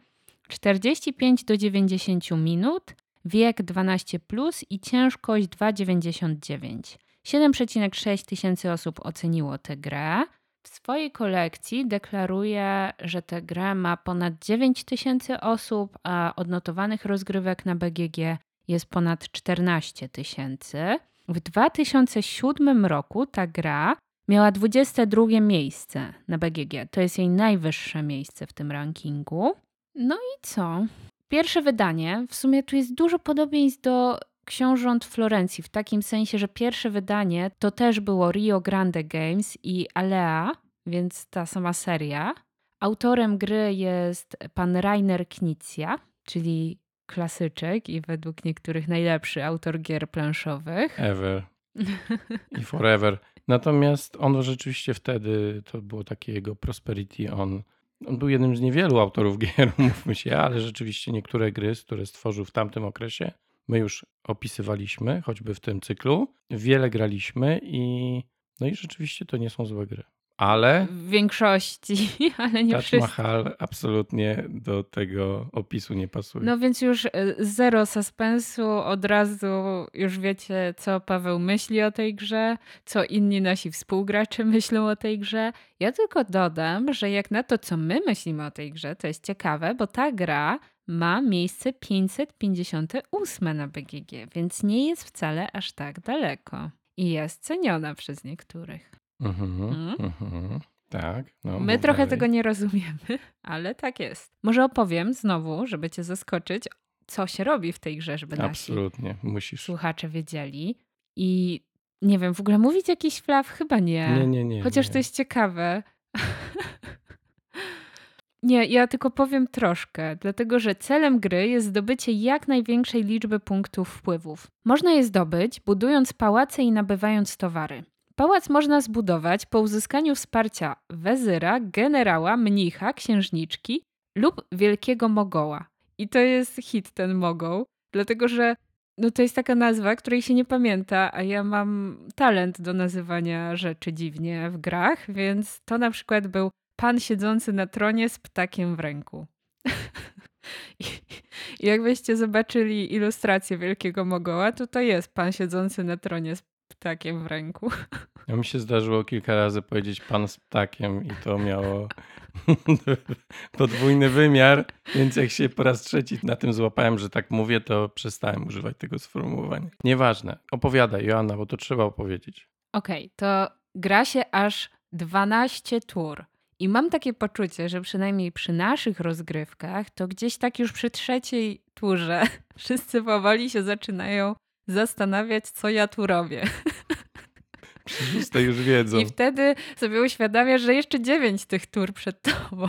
45 do 90 minut, wiek 12 plus i ciężkość 2,99. 7,6 tysięcy osób oceniło tę grę. W swojej kolekcji deklaruje, że tę grę ma ponad 9 tysięcy osób, a odnotowanych rozgrywek na BGG jest ponad 14 tysięcy. W 2007 roku ta gra miała 22 miejsce na BGG. To jest jej najwyższe miejsce w tym rankingu. No i co? Pierwsze wydanie, w sumie tu jest dużo podobieństw do Książąt Florencji, w takim sensie, że pierwsze wydanie to też było Rio Grande Games i Alea, więc ta sama seria. Autorem gry jest pan Rainer Knizia, czyli klasyczek i według niektórych najlepszy autor gier planszowych. Ever. *laughs* I forever. Natomiast on rzeczywiście wtedy, to było takie jego prosperity on. On był jednym z niewielu autorów *laughs* gier, mówmy się, ale rzeczywiście niektóre gry, które stworzył w tamtym okresie, my już opisywaliśmy, choćby w tym cyklu. Wiele graliśmy i no i rzeczywiście to nie są złe gry ale... W większości, *laughs* ale nie Taj wszystkie. Mahal absolutnie do tego opisu nie pasuje. No więc już e, zero suspensu, od razu już wiecie, co Paweł myśli o tej grze, co inni nasi współgracze *laughs* myślą o tej grze. Ja tylko dodam, że jak na to, co my myślimy o tej grze, to jest ciekawe, bo ta gra ma miejsce 558 na BGG, więc nie jest wcale aż tak daleko. I jest ceniona przez niektórych. Mhm, mm? mhm. Tak. No, My trochę dalej. tego nie rozumiemy, *laughs* ale tak jest. Może opowiem znowu, żeby cię zaskoczyć, co się robi w tej grze, żeby Absolutnie, nasi musisz. słuchacze wiedzieli. I nie wiem, w ogóle mówić jakiś flaw? Chyba nie. Nie, nie, nie. Chociaż nie. to jest ciekawe. *laughs* Nie, ja tylko powiem troszkę, dlatego że celem gry jest zdobycie jak największej liczby punktów wpływów. Można je zdobyć, budując pałace i nabywając towary. Pałac można zbudować po uzyskaniu wsparcia wezyra, generała, mnicha, księżniczki lub wielkiego mogoła. I to jest hit ten mogoł, dlatego że no to jest taka nazwa, której się nie pamięta, a ja mam talent do nazywania rzeczy dziwnie w grach, więc to na przykład był pan siedzący na tronie z ptakiem w ręku. *laughs* I, jakbyście zobaczyli ilustrację Wielkiego Mogoła, to to jest pan siedzący na tronie z ptakiem w ręku. Ja mi się zdarzyło kilka razy powiedzieć pan z ptakiem i to miało *laughs* podwójny wymiar, więc jak się po raz trzeci na tym złapałem, że tak mówię, to przestałem używać tego sformułowania. Nieważne. Opowiadaj, Joanna, bo to trzeba opowiedzieć. Okej, okay, to gra się aż 12 tur. I mam takie poczucie, że przynajmniej przy naszych rozgrywkach, to gdzieś tak już przy trzeciej turze *laughs* wszyscy powoli się zaczynają zastanawiać, co ja tu robię. Przy już wiedzą. I wtedy sobie uświadamiasz, że jeszcze dziewięć tych tur przed tobą.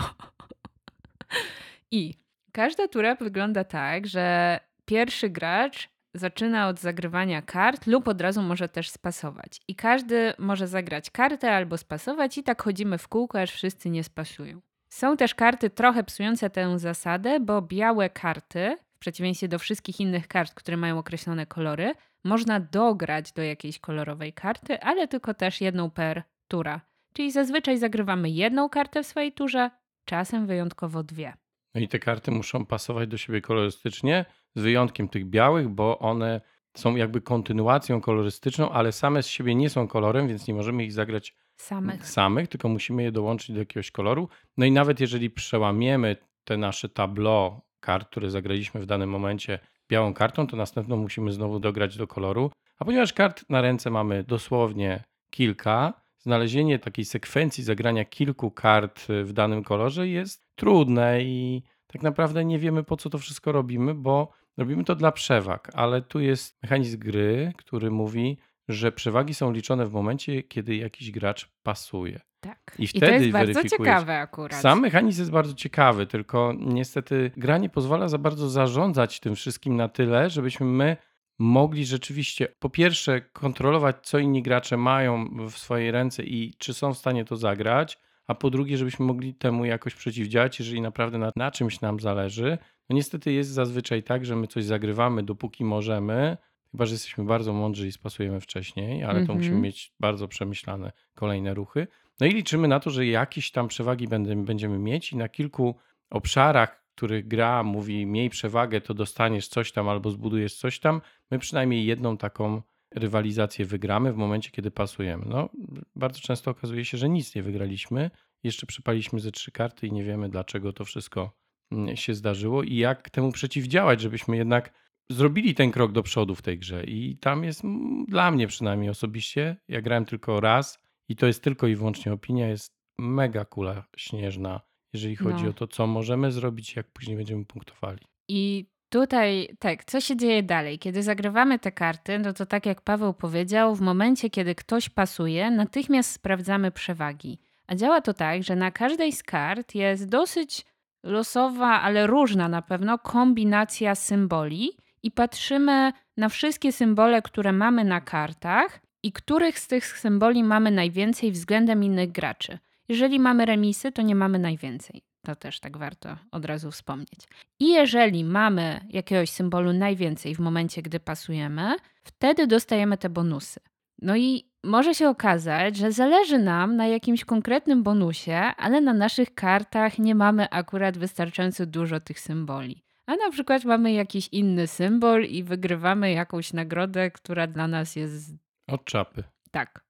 I każda tura wygląda tak, że pierwszy gracz zaczyna od zagrywania kart lub od razu może też spasować. I każdy może zagrać kartę albo spasować i tak chodzimy w kółko, aż wszyscy nie spasują. Są też karty trochę psujące tę zasadę, bo białe karty, w przeciwieństwie do wszystkich innych kart, które mają określone kolory, można dograć do jakiejś kolorowej karty, ale tylko też jedną per tura. Czyli zazwyczaj zagrywamy jedną kartę w swojej turze, czasem wyjątkowo dwie. No i te karty muszą pasować do siebie kolorystycznie, z wyjątkiem tych białych, bo one są jakby kontynuacją kolorystyczną, ale same z siebie nie są kolorem, więc nie możemy ich zagrać samych, samych tylko musimy je dołączyć do jakiegoś koloru. No i nawet jeżeli przełamiemy te nasze tableau kart, które zagraliśmy w danym momencie białą kartą, to następną musimy znowu dograć do koloru. A ponieważ kart na ręce mamy dosłownie kilka, znalezienie takiej sekwencji zagrania kilku kart w danym kolorze jest trudne i tak naprawdę nie wiemy po co to wszystko robimy, bo robimy to dla przewag, ale tu jest mechanizm gry, który mówi, że przewagi są liczone w momencie, kiedy jakiś gracz pasuje. Tak. I, wtedy I to jest bardzo ciekawe akurat. Sam mechanizm jest bardzo ciekawy, tylko niestety gra nie pozwala za bardzo zarządzać tym wszystkim na tyle, żebyśmy my mogli rzeczywiście po pierwsze kontrolować, co inni gracze mają w swojej ręce i czy są w stanie to zagrać, a po drugie, żebyśmy mogli temu jakoś przeciwdziałać, jeżeli naprawdę na, na czymś nam zależy. No niestety jest zazwyczaj tak, że my coś zagrywamy dopóki możemy, chyba że jesteśmy bardzo mądrzy i spasujemy wcześniej, ale to musimy mhm. mieć bardzo przemyślane kolejne ruchy. No i liczymy na to, że jakieś tam przewagi będziemy mieć i na kilku obszarach, których gra mówi miej przewagę, to dostaniesz coś tam albo zbudujesz coś tam, my przynajmniej jedną taką rywalizację wygramy w momencie, kiedy pasujemy. No, bardzo często okazuje się, że nic nie wygraliśmy. Jeszcze przypaliśmy ze trzy karty i nie wiemy, dlaczego to wszystko mm, się zdarzyło i jak temu przeciwdziałać, żebyśmy jednak zrobili ten krok do przodu w tej grze. I tam jest dla mnie przynajmniej osobiście, ja grałem tylko raz i to jest tylko i wyłącznie opinia, jest mega kula śnieżna, jeżeli chodzi no. o to, co możemy zrobić, jak później będziemy punktowali. I Tutaj, tak, co się dzieje dalej? Kiedy zagrywamy te karty, no to tak jak Paweł powiedział, w momencie, kiedy ktoś pasuje, natychmiast sprawdzamy przewagi. A działa to tak, że na każdej z kart jest dosyć losowa, ale różna na pewno kombinacja symboli i patrzymy na wszystkie symbole, które mamy na kartach i których z tych symboli mamy najwięcej względem innych graczy. Jeżeli mamy remisy, to nie mamy najwięcej. To też tak warto od razu wspomnieć. I jeżeli mamy jakiegoś symbolu najwięcej w momencie, gdy pasujemy, wtedy dostajemy te bonusy. No i może się okazać, że zależy nam na jakimś konkretnym bonusie, ale na naszych kartach nie mamy akurat wystarczająco dużo tych symboli. A na przykład mamy jakiś inny symbol i wygrywamy jakąś nagrodę, która dla nas jest. Od czapy. Tak.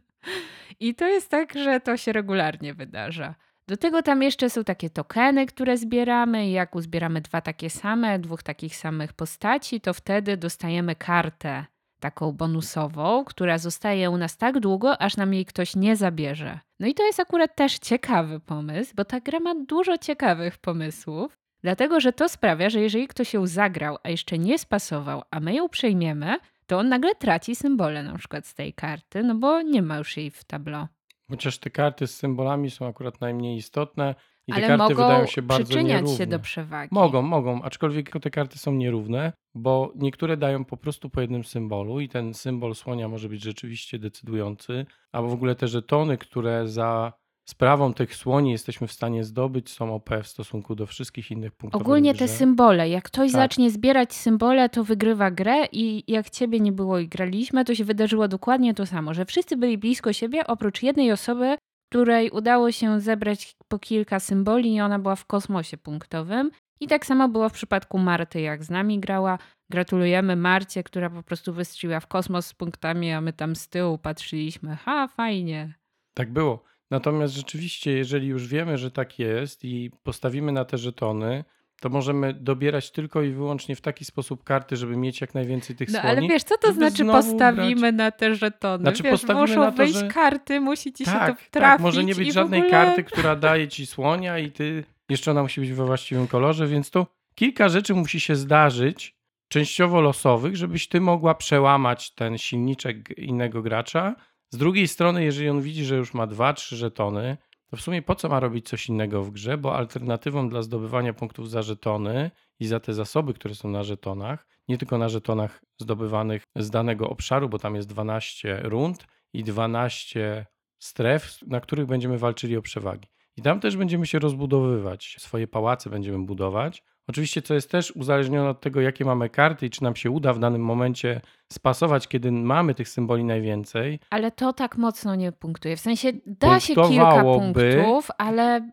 *laughs* I to jest tak, że to się regularnie wydarza. Do tego tam jeszcze są takie tokeny, które zbieramy. Jak uzbieramy dwa takie same, dwóch takich samych postaci, to wtedy dostajemy kartę taką bonusową, która zostaje u nas tak długo, aż nam jej ktoś nie zabierze. No i to jest akurat też ciekawy pomysł, bo ta gra ma dużo ciekawych pomysłów, dlatego że to sprawia, że jeżeli ktoś ją zagrał, a jeszcze nie spasował, a my ją przejmiemy, to on nagle traci symbole na przykład z tej karty, no bo nie ma już jej w tablo. Chociaż te karty z symbolami są akurat najmniej istotne. I te Ale karty mogą wydają się bardzo przyczyniać nierówne. się do przewagi. Mogą, mogą, aczkolwiek te karty są nierówne, bo niektóre dają po prostu po jednym symbolu i ten symbol słonia może być rzeczywiście decydujący, albo w ogóle te żetony, które za sprawą tych słoni jesteśmy w stanie zdobyć, są OP w stosunku do wszystkich innych punktów. Ogólnie te symbole. Jak ktoś Tak. zacznie zbierać symbole, to wygrywa grę i jak ciebie nie było i graliśmy, to się wydarzyło dokładnie to samo, że wszyscy byli blisko siebie, oprócz jednej osoby, której udało się zebrać po kilka symboli i ona była w kosmosie punktowym. I tak samo było w przypadku Marty, jak z nami grała. Gratulujemy Marcie, która po prostu wystrzeliła w kosmos z punktami, a my tam z tyłu patrzyliśmy. Ha, fajnie. Tak było. Natomiast rzeczywiście, jeżeli już wiemy, że tak jest i postawimy na te żetony, to możemy dobierać tylko i wyłącznie w taki sposób karty, żeby mieć jak najwięcej tych No słoni. ale wiesz, co to znaczy postawimy na te żetony? Znaczy, wiesz, postawimy muszą na to, wyjść że- karty, musi ci się to tak, trafić. tak, może nie być żadnej ogóle... karty, która daje ci słonia i ty jeszcze ona musi być we właściwym kolorze, więc tu kilka rzeczy musi się zdarzyć, częściowo losowych, żebyś ty mogła przełamać ten silniczek innego gracza. Z drugiej strony, jeżeli on widzi, że już ma dwa, trzy żetony, to w sumie po co ma robić coś innego w grze, bo alternatywą dla zdobywania punktów za żetony i za te zasoby, które są na żetonach, nie tylko na żetonach zdobywanych z danego obszaru, bo tam jest 12 rund i 12 stref, na których będziemy walczyli o przewagi. I tam też będziemy się rozbudowywać, swoje pałace będziemy budować. Oczywiście, co jest też uzależnione od tego, jakie mamy karty i czy nam się uda w danym momencie spasować, kiedy mamy tych symboli najwięcej. Ale to tak mocno nie punktuje. W sensie da się kilka punktów, ale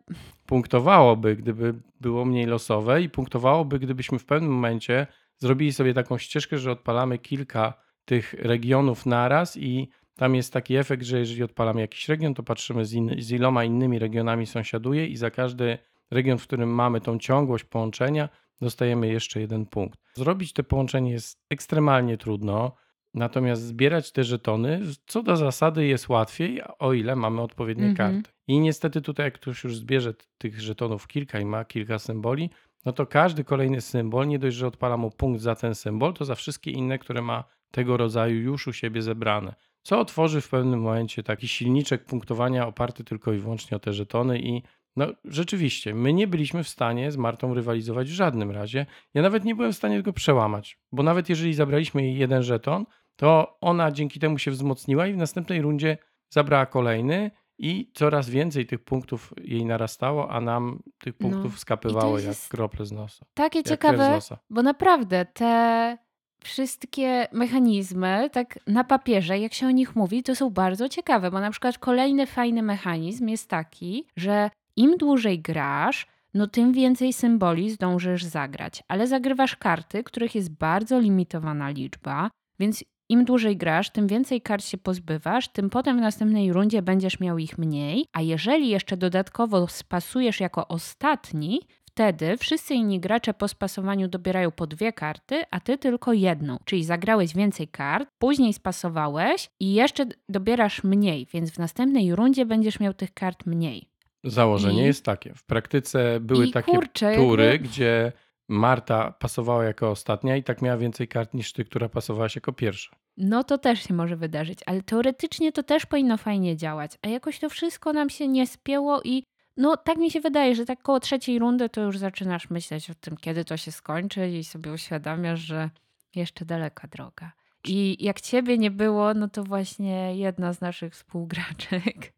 Punktowałoby, gdyby było mniej losowe, i punktowałoby, gdybyśmy w pewnym momencie zrobili sobie taką ścieżkę, że odpalamy kilka tych regionów naraz i tam jest taki efekt, że jeżeli odpalamy jakiś region, to patrzymy z, in, z iloma innymi regionami sąsiaduje i za każdy region, w którym mamy tą ciągłość połączenia, dostajemy jeszcze jeden punkt. Zrobić te połączenie jest ekstremalnie trudno, natomiast zbierać te żetony, co do zasady jest łatwiej, o ile mamy odpowiednie Mhm. karty. I niestety tutaj, jak ktoś już zbierze tych żetonów kilka i ma kilka symboli, no to każdy kolejny symbol, nie dość, że odpala mu punkt za ten symbol, to za wszystkie inne, które ma tego rodzaju już u siebie zebrane. Co otworzy w pewnym momencie taki silniczek punktowania oparty tylko i wyłącznie o te żetony i no rzeczywiście, my nie byliśmy w stanie z Martą rywalizować w żadnym razie. Ja nawet nie byłem w stanie tego przełamać, bo nawet jeżeli zabraliśmy jej jeden żeton, to ona dzięki temu się wzmocniła i w następnej rundzie zabrała kolejny i coraz więcej tych punktów jej narastało, a nam tych No. punktów I skapywało jak krople z nosa. takie ciekawe, bo naprawdę te wszystkie mechanizmy, tak na papierze, jak się o nich mówi, to są bardzo ciekawe, bo na przykład kolejny fajny mechanizm jest taki, że im dłużej grasz, no tym więcej symboli zdążysz zagrać, ale zagrywasz karty, których jest bardzo limitowana liczba, więc im dłużej grasz, tym więcej kart się pozbywasz, tym potem w następnej rundzie będziesz miał ich mniej, a jeżeli jeszcze dodatkowo spasujesz jako ostatni, wtedy wszyscy inni gracze po spasowaniu dobierają po dwie karty, a ty tylko jedną. Czyli zagrałeś więcej kart, później spasowałeś i jeszcze dobierasz mniej, więc w następnej rundzie będziesz miał tych kart mniej. Założenie I- jest takie. W praktyce były i takie kurczę, tury, jakby- gdzie Marta pasowała jako ostatnia i tak miała więcej kart niż ty, która pasowałaś jako pierwsza. No to też się może wydarzyć, ale teoretycznie to też powinno fajnie działać, a jakoś to wszystko nam się nie spięło i no tak mi się wydaje, że tak koło trzeciej rundy to już zaczynasz myśleć o tym, kiedy to się skończy i sobie uświadamiasz, że jeszcze daleka droga. I jak ciebie nie było, no to właśnie jedna z naszych współgraczek,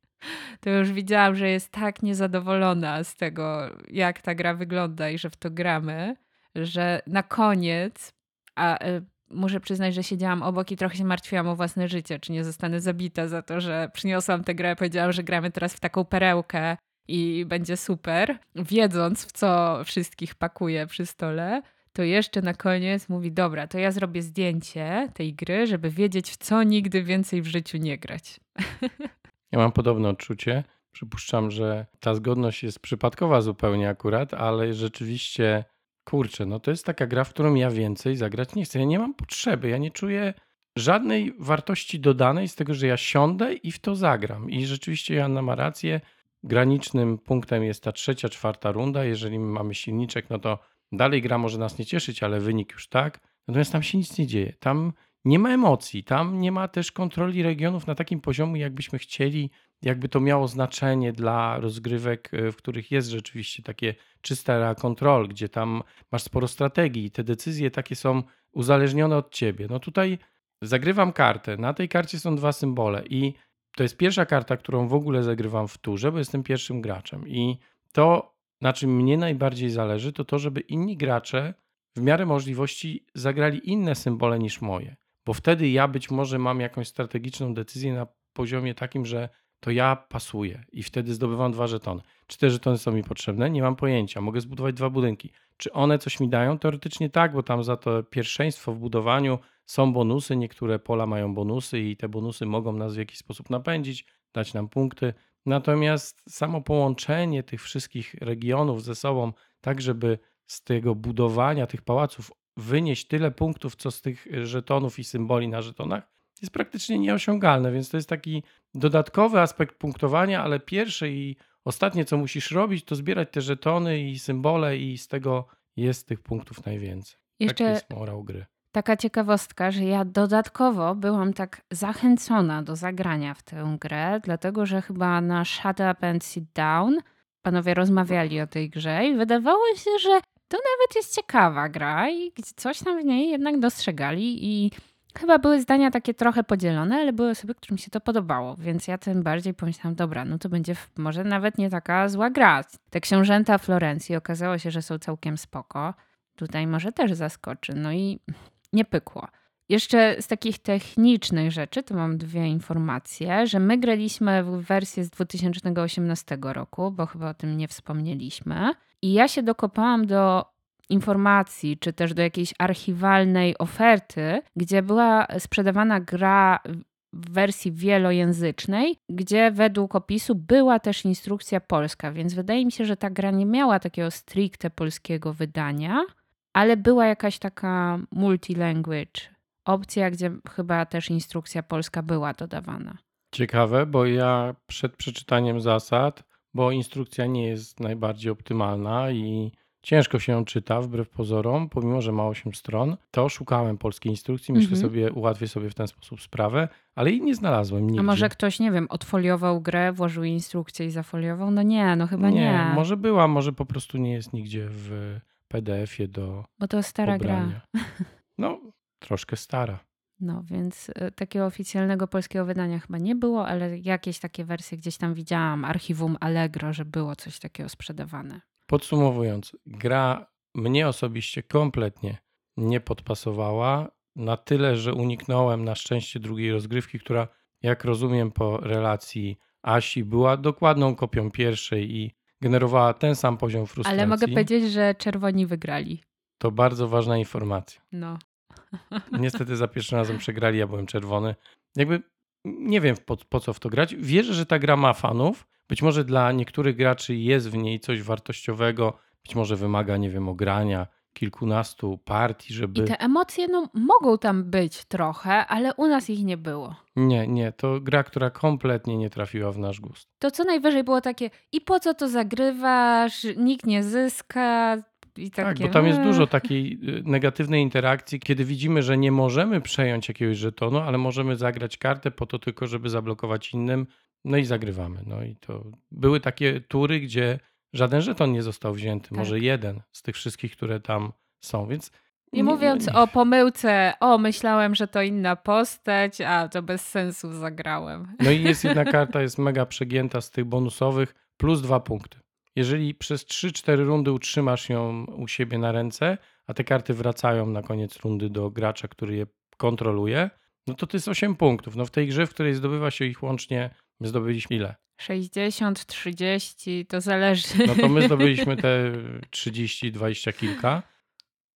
to już widziałam, że jest tak niezadowolona z tego, jak ta gra wygląda i że w to gramy, że na koniec, a y, muszę przyznać, że siedziałam obok i trochę się martwiłam o własne życie, czy nie zostanę zabita za to, że przyniosłam tę grę, powiedziałam, że gramy teraz w taką perełkę i będzie super, wiedząc w co wszystkich pakuje przy stole, to jeszcze na koniec mówi, dobra, to ja zrobię zdjęcie tej gry, żeby wiedzieć w co nigdy więcej w życiu nie grać. *laughs* Ja mam podobne odczucie. Przypuszczam, że ta zgodność jest przypadkowa zupełnie akurat, ale rzeczywiście, kurczę, no to jest taka gra, w którą ja więcej zagrać nie chcę. Ja nie mam potrzeby, ja nie czuję żadnej wartości dodanej z tego, że ja siądę i w to zagram. I rzeczywiście Joanna ma rację. Granicznym punktem jest ta trzecia, czwarta runda. Jeżeli my mamy silniczek, no to dalej gra może nas nie cieszyć, ale wynik już tak. Natomiast tam się nic nie dzieje. Tam nie ma emocji. Tam nie ma też kontroli regionów na takim poziomie, jakbyśmy chcieli, jakby to miało znaczenie dla rozgrywek, e, w których jest rzeczywiście takie czysta era control, gdzie tam masz sporo strategii i te decyzje takie są uzależnione od ciebie. No tutaj zagrywam kartę, na tej karcie są dwa symbole i to jest pierwsza karta, którą w ogóle zagrywam w turze, bo jestem pierwszym graczem i to, na czym mnie najbardziej zależy, to to, żeby inni gracze w miarę możliwości zagrali inne symbole niż moje, bo wtedy ja być może mam jakąś strategiczną decyzję na poziomie takim, że to ja pasuję i wtedy zdobywam dwa żetony. Czy te żetony są mi potrzebne? Nie mam pojęcia. Mogę zbudować dwa budynki. Czy one coś mi dają? Teoretycznie tak, bo tam za to pierwszeństwo w budowaniu są bonusy. Niektóre pola mają bonusy i te bonusy mogą nas w jakiś sposób napędzić, dać nam punkty. Natomiast samo połączenie tych wszystkich regionów ze sobą, tak żeby z tego budowania tych pałaców wynieść tyle punktów, co z tych żetonów i symboli na żetonach, jest praktycznie nieosiągalne, więc to jest taki dodatkowy aspekt punktowania, ale pierwsze i ostatnie, co musisz robić, to zbierać te żetony i symbole i z tego jest tych punktów najwięcej. Jeszcze Taki jest morał gry. taka ciekawostka, że ja dodatkowo byłam tak zachęcona do zagrania w tę grę, dlatego że chyba na Shut Up and Sit Down panowie rozmawiali o tej grze i wydawało się, że to nawet jest ciekawa gra i coś tam w niej jednak dostrzegali i chyba były zdania takie trochę podzielone, ale były osoby, którym się to podobało, więc ja tym bardziej pomyślałam, dobra, no to będzie może nawet nie taka zła gra. Te książęta Florencji okazało się, że są całkiem spoko. Tutaj może też zaskoczy. No i nie pykło. Jeszcze z takich technicznych rzeczy to mam dwie informacje, że my graliśmy w wersję z 2018 roku, bo chyba o tym nie wspomnieliśmy. I ja się dokopałam do informacji, czy też do jakiejś archiwalnej oferty, gdzie była sprzedawana gra w wersji wielojęzycznej, gdzie według opisu była też instrukcja polska, więc wydaje mi się, że ta gra nie miała takiego stricte polskiego wydania, ale była jakaś taka multilanguage opcja, gdzie chyba też instrukcja polska była dodawana. Ciekawe, bo ja przed przeczytaniem zasad, bo instrukcja nie jest najbardziej optymalna i ciężko się ją czyta wbrew pozorom, pomimo że ma 8 stron, to szukałem polskiej instrukcji, myślę Mhm. sobie, ułatwię sobie w ten sposób sprawę, ale jej nie znalazłem nigdzie. A może ktoś, nie wiem, odfoliował grę, włożył instrukcję i zafoliował? No nie, no chyba nie. Może była, może po prostu nie jest nigdzie w PDF-ie do Bo to stara gra. pobrania. *laughs* No, troszkę stara. No więc e, takiego oficjalnego polskiego wydania chyba nie było, ale jakieś takie wersje gdzieś tam widziałam, archiwum Allegro, że było coś takiego sprzedawane. Podsumowując, gra mnie osobiście kompletnie nie podpasowała. Na tyle, że uniknąłem na szczęście drugiej rozgrywki, która, jak rozumiem po relacji Asi, była dokładną kopią pierwszej i generowała ten sam poziom frustracji. Ale mogę powiedzieć, że czerwoni wygrali. To bardzo ważna informacja. No. Niestety za pierwszym razem przegrali, ja byłem czerwony. Jakby nie wiem po, po co w to grać. Wierzę, że ta gra ma fanów. Być może dla niektórych graczy jest w niej coś wartościowego. Być może wymaga, nie wiem, ogrania kilkunastu partii, żeby... I te emocje no, mogą tam być trochę, ale u nas ich nie było. Nie, nie, to gra, która kompletnie nie trafiła w nasz gust. To co najwyżej było takie, i po co to zagrywasz, nikt nie zyska. I Tak, takie, bo tam jest "Eee". dużo takiej y, negatywnej interakcji, kiedy widzimy, że nie możemy przejąć jakiegoś żetonu, ale możemy zagrać kartę po to tylko, żeby zablokować innym, no i zagrywamy. No i to były takie tury, gdzie żaden żeton nie został wzięty, Tak. może jeden z tych wszystkich, które tam są, więc... Nie mówiąc o pomyłce, o myślałem, że to inna postać, a to bez sensu zagrałem. No i jest jedna *laughs* karta, jest mega przegięta z tych bonusowych, plus dwa punkty. Jeżeli przez 3-4 rundy utrzymasz ją u siebie na ręce, a te karty wracają na koniec rundy do gracza, który je kontroluje, no to to jest 8 punktów. No w tej grze, w której zdobywa się ich łącznie, my zdobyliśmy ile? 60, 30, to zależy. No to my *laughs* zdobyliśmy te 30, 20 kilka.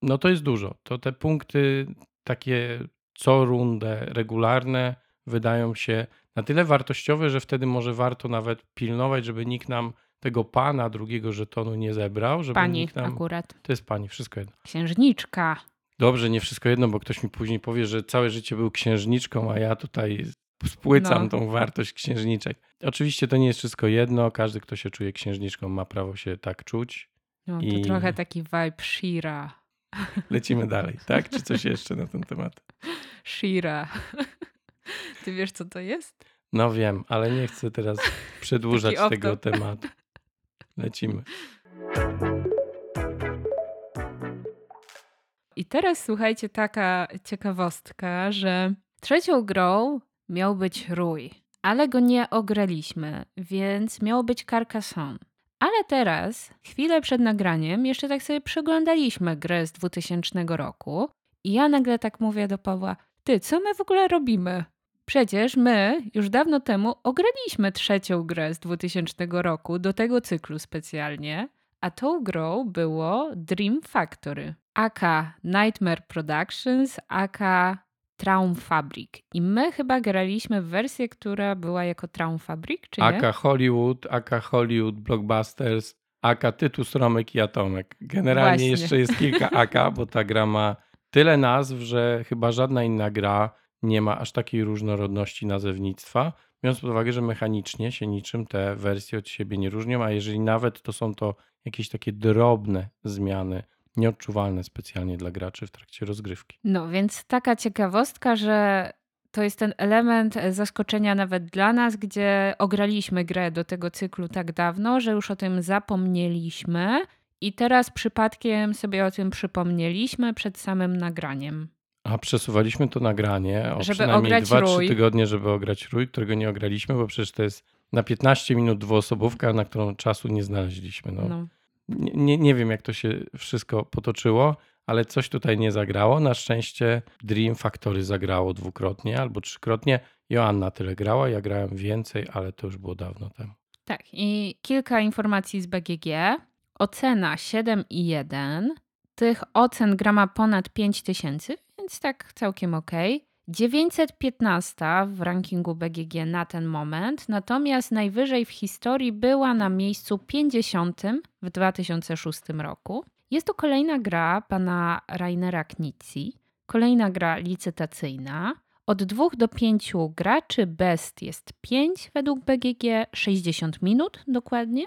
No to jest dużo. To te punkty takie co rundę regularne wydają się na tyle wartościowe, że wtedy może warto nawet pilnować, żeby nikt nam tego pana drugiego żetonu nie zebrał, żeby Pani nam... akurat. To jest pani, wszystko jedno. Księżniczka. Dobrze, nie wszystko jedno, bo ktoś mi później powie, że całe życie był księżniczką, a ja tutaj spłycam No. tą wartość księżniczek. Oczywiście to nie jest wszystko jedno. Każdy, kto się czuje księżniczką, ma prawo się tak czuć. No, to I- trochę taki vibe Shira. *laughs* Lecimy dalej, tak? Czy coś jeszcze na ten temat? Shira. *laughs* Ty wiesz, co to jest? No wiem, ale nie chcę teraz przedłużać tego tematu. Lecimy. I teraz słuchajcie, taka ciekawostka, że trzecią grą miał być Rój, ale go nie ograliśmy, więc miało być Carcassonne. Ale teraz, chwilę przed nagraniem, jeszcze tak sobie przeglądaliśmy grę z 2000 roku i ja nagle tak mówię do Pawła, ty, co my w ogóle robimy? Przecież my już dawno temu ograliśmy trzecią grę z 2000 roku do tego cyklu specjalnie, a tą grą było Dream Factory, aka Nightmare Productions, aka Traum Fabric. I my chyba graliśmy w wersję, która była jako Traum Fabric, czy nie? Aka Hollywood, Aka Hollywood Blockbusters, Aka Tytus Romek i Atomek. Generalnie Właśnie. jeszcze jest kilka Aka, bo ta gra ma tyle nazw, że chyba żadna inna gra nie ma aż takiej różnorodności nazewnictwa, biorąc pod uwagę, że mechanicznie się niczym te wersje od siebie nie różnią, a jeżeli nawet to są to jakieś takie drobne zmiany, nieodczuwalne specjalnie dla graczy w trakcie rozgrywki. No, więc taka ciekawostka, że to jest ten element zaskoczenia nawet dla nas, gdzie ograliśmy grę do tego cyklu tak dawno, że już o tym zapomnieliśmy i teraz przypadkiem sobie o tym przypomnieliśmy przed samym nagraniem. A przesuwaliśmy to nagranie o Żeby przynajmniej ograć 2-3 rój. tygodnie, żeby ograć rój, którego nie ograliśmy, bo przecież to jest na 15 minut dwuosobówka, na którą czasu nie znaleźliśmy. No. No. Nie, nie, wiem, jak to się wszystko potoczyło, ale coś tutaj nie zagrało. Na szczęście Dream Factory zagrało dwukrotnie albo trzykrotnie. Joanna tyle grała, ja grałem więcej, ale to już było dawno temu. Tak, i kilka informacji z BGG. Ocena 7,1. Tych ocen gra ma ponad 5000, więc tak całkiem ok. 915 w rankingu BGG na ten moment, natomiast najwyżej w historii była na miejscu 50 w 2006 roku. Jest to kolejna gra pana Rainera Knizzi, kolejna gra licytacyjna. Od 2 do 5 graczy best jest 5 według BGG, 60 minut dokładnie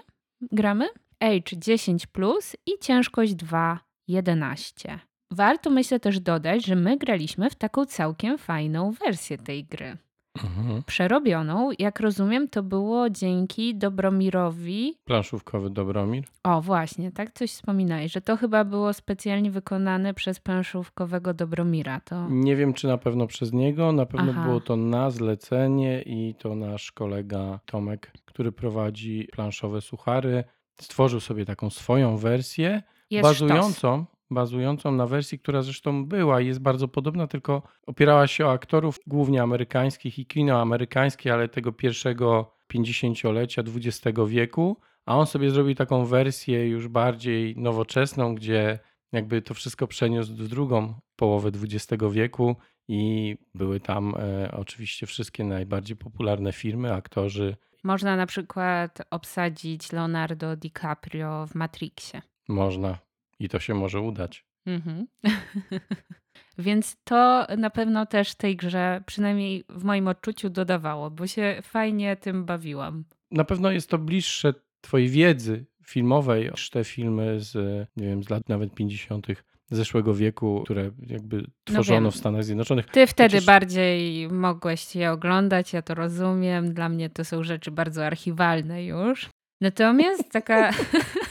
gramy. Age 10 plus i ciężkość 2 11. Warto myślę też dodać, że my graliśmy w taką całkiem fajną wersję tej gry. Mhm. Przerobioną, jak rozumiem, to było dzięki Dobromirowi. Planszówkowy Dobromir. O, właśnie, tak coś wspominałeś, że to chyba było specjalnie wykonane przez planszówkowego Dobromira. To Nie wiem, czy na pewno przez niego. Na pewno Aha. było to na zlecenie i to nasz kolega Tomek, który prowadzi planszowe suchary, stworzył sobie taką swoją wersję, jest sztos. Bazującą, na wersji, która zresztą była i jest bardzo podobna, tylko opierała się o aktorów głównie amerykańskich i kino amerykańskie, ale tego pierwszego 50-lecia XX wieku, a on sobie zrobił taką wersję już bardziej nowoczesną, gdzie jakby to wszystko przeniósł w drugą połowę XX wieku i były tam e, oczywiście wszystkie najbardziej popularne filmy, aktorzy. Można na przykład obsadzić Leonardo DiCaprio w Matrixie. Można i to się może udać. Mhm. *laughs* Więc to na pewno też tej grze, przynajmniej w moim odczuciu, dodawało, bo się fajnie tym bawiłam. Na pewno jest to bliższe twojej wiedzy filmowej niż te filmy z, nie wiem, z lat nawet 50. zeszłego wieku, które jakby tworzono No w Stanach Zjednoczonych. Ty wtedy bardziej mogłeś je oglądać, ja to rozumiem. Dla mnie to są rzeczy bardzo archiwalne już. Natomiast taka. *laughs* *laughs*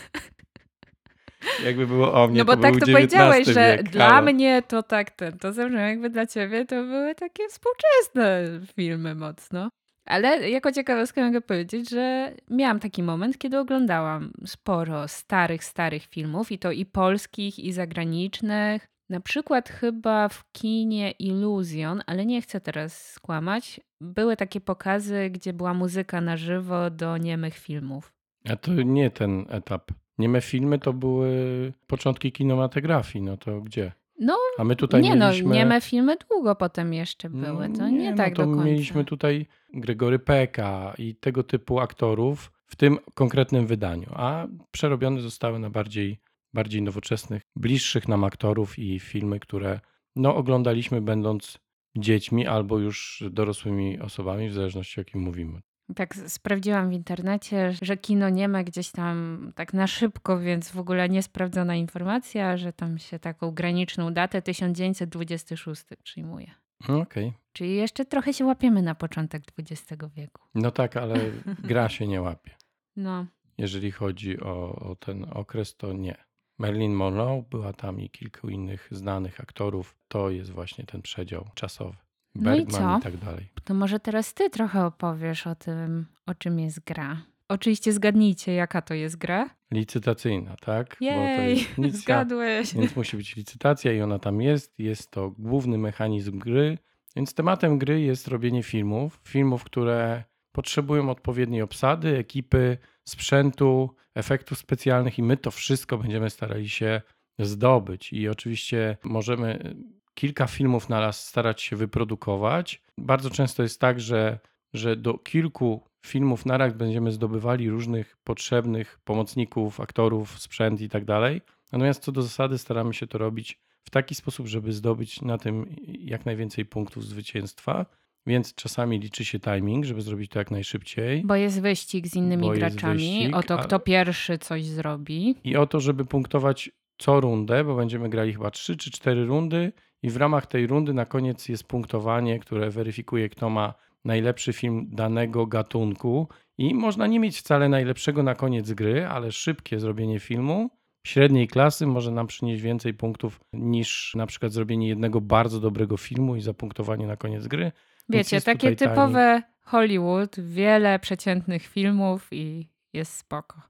Jakby było o mnie, no bo to tak to powiedziałeś, że wiek, dla ale- mnie to tak ten. To zawsze jakby dla ciebie to były takie współczesne filmy mocno. Ale jako ciekawostkę mogę powiedzieć, że miałam taki moment, kiedy oglądałam sporo starych, starych filmów i to i polskich, i zagranicznych. Na przykład chyba w kinie Illusion, ale nie chcę teraz skłamać, były takie pokazy, gdzie była muzyka na żywo do niemych filmów. A to nie ten etap. Nieme filmy to były początki kinematografii, no to gdzie? No, A my tutaj nie mieliśmy... no, nieme filmy długo potem jeszcze No były. To nie, tak no to do końca. mieliśmy tutaj Gregory Peka i tego typu aktorów w tym konkretnym wydaniu, a przerobione zostały na bardziej, bardziej nowoczesnych, bliższych nam aktorów i filmy, które no, oglądaliśmy będąc dziećmi albo już dorosłymi osobami, w zależności o kim mówimy. Tak sprawdziłam w internecie, że kino nie ma gdzieś tam tak na szybko, więc w ogóle niesprawdzona informacja, że tam się taką graniczną datę 1926 przyjmuje. Okej. Okay. Czyli jeszcze trochę się łapiemy na początek XX wieku. No tak, ale *laughs* gra się nie łapie. No. Jeżeli chodzi o, o ten okres, to nie. Marilyn Monroe była tam i kilku innych znanych aktorów. To jest właśnie ten przedział czasowy. Bergman no i, co? i tak dalej. To może teraz ty trochę opowiesz o tym, o czym jest gra. Oczywiście zgadnijcie, jaka to jest gra. Licytacyjna, tak? Jej, *laughs* licytacja, zgadłeś. Więc musi być licytacja i ona tam jest. Jest to główny mechanizm gry. Więc tematem gry jest robienie filmów. Filmów, które potrzebują odpowiedniej obsady, ekipy, sprzętu, efektów specjalnych i my to wszystko będziemy starali się zdobyć. I oczywiście możemy kilka filmów na raz starać się wyprodukować. Bardzo często jest tak, że, że do kilku filmów na raz będziemy zdobywali różnych potrzebnych pomocników, aktorów, sprzęt i tak dalej. Natomiast co do zasady staramy się to robić w taki sposób, żeby zdobyć na tym jak najwięcej punktów zwycięstwa. Więc czasami liczy się timing, żeby zrobić to jak najszybciej. Bo jest wyścig z innymi graczami wyścig, o to, kto a... pierwszy coś zrobi. I o to, żeby punktować co rundę, bo będziemy grali chyba 3 czy 4 rundy i w ramach tej rundy na koniec jest punktowanie, które weryfikuje, kto ma najlepszy film danego gatunku. I można nie mieć wcale najlepszego na koniec gry, ale szybkie zrobienie filmu średniej klasy może nam przynieść więcej punktów niż na przykład zrobienie jednego bardzo dobrego filmu i zapunktowanie na koniec gry. Wiecie, takie typowe Hollywood, wiele przeciętnych filmów i jest spoko.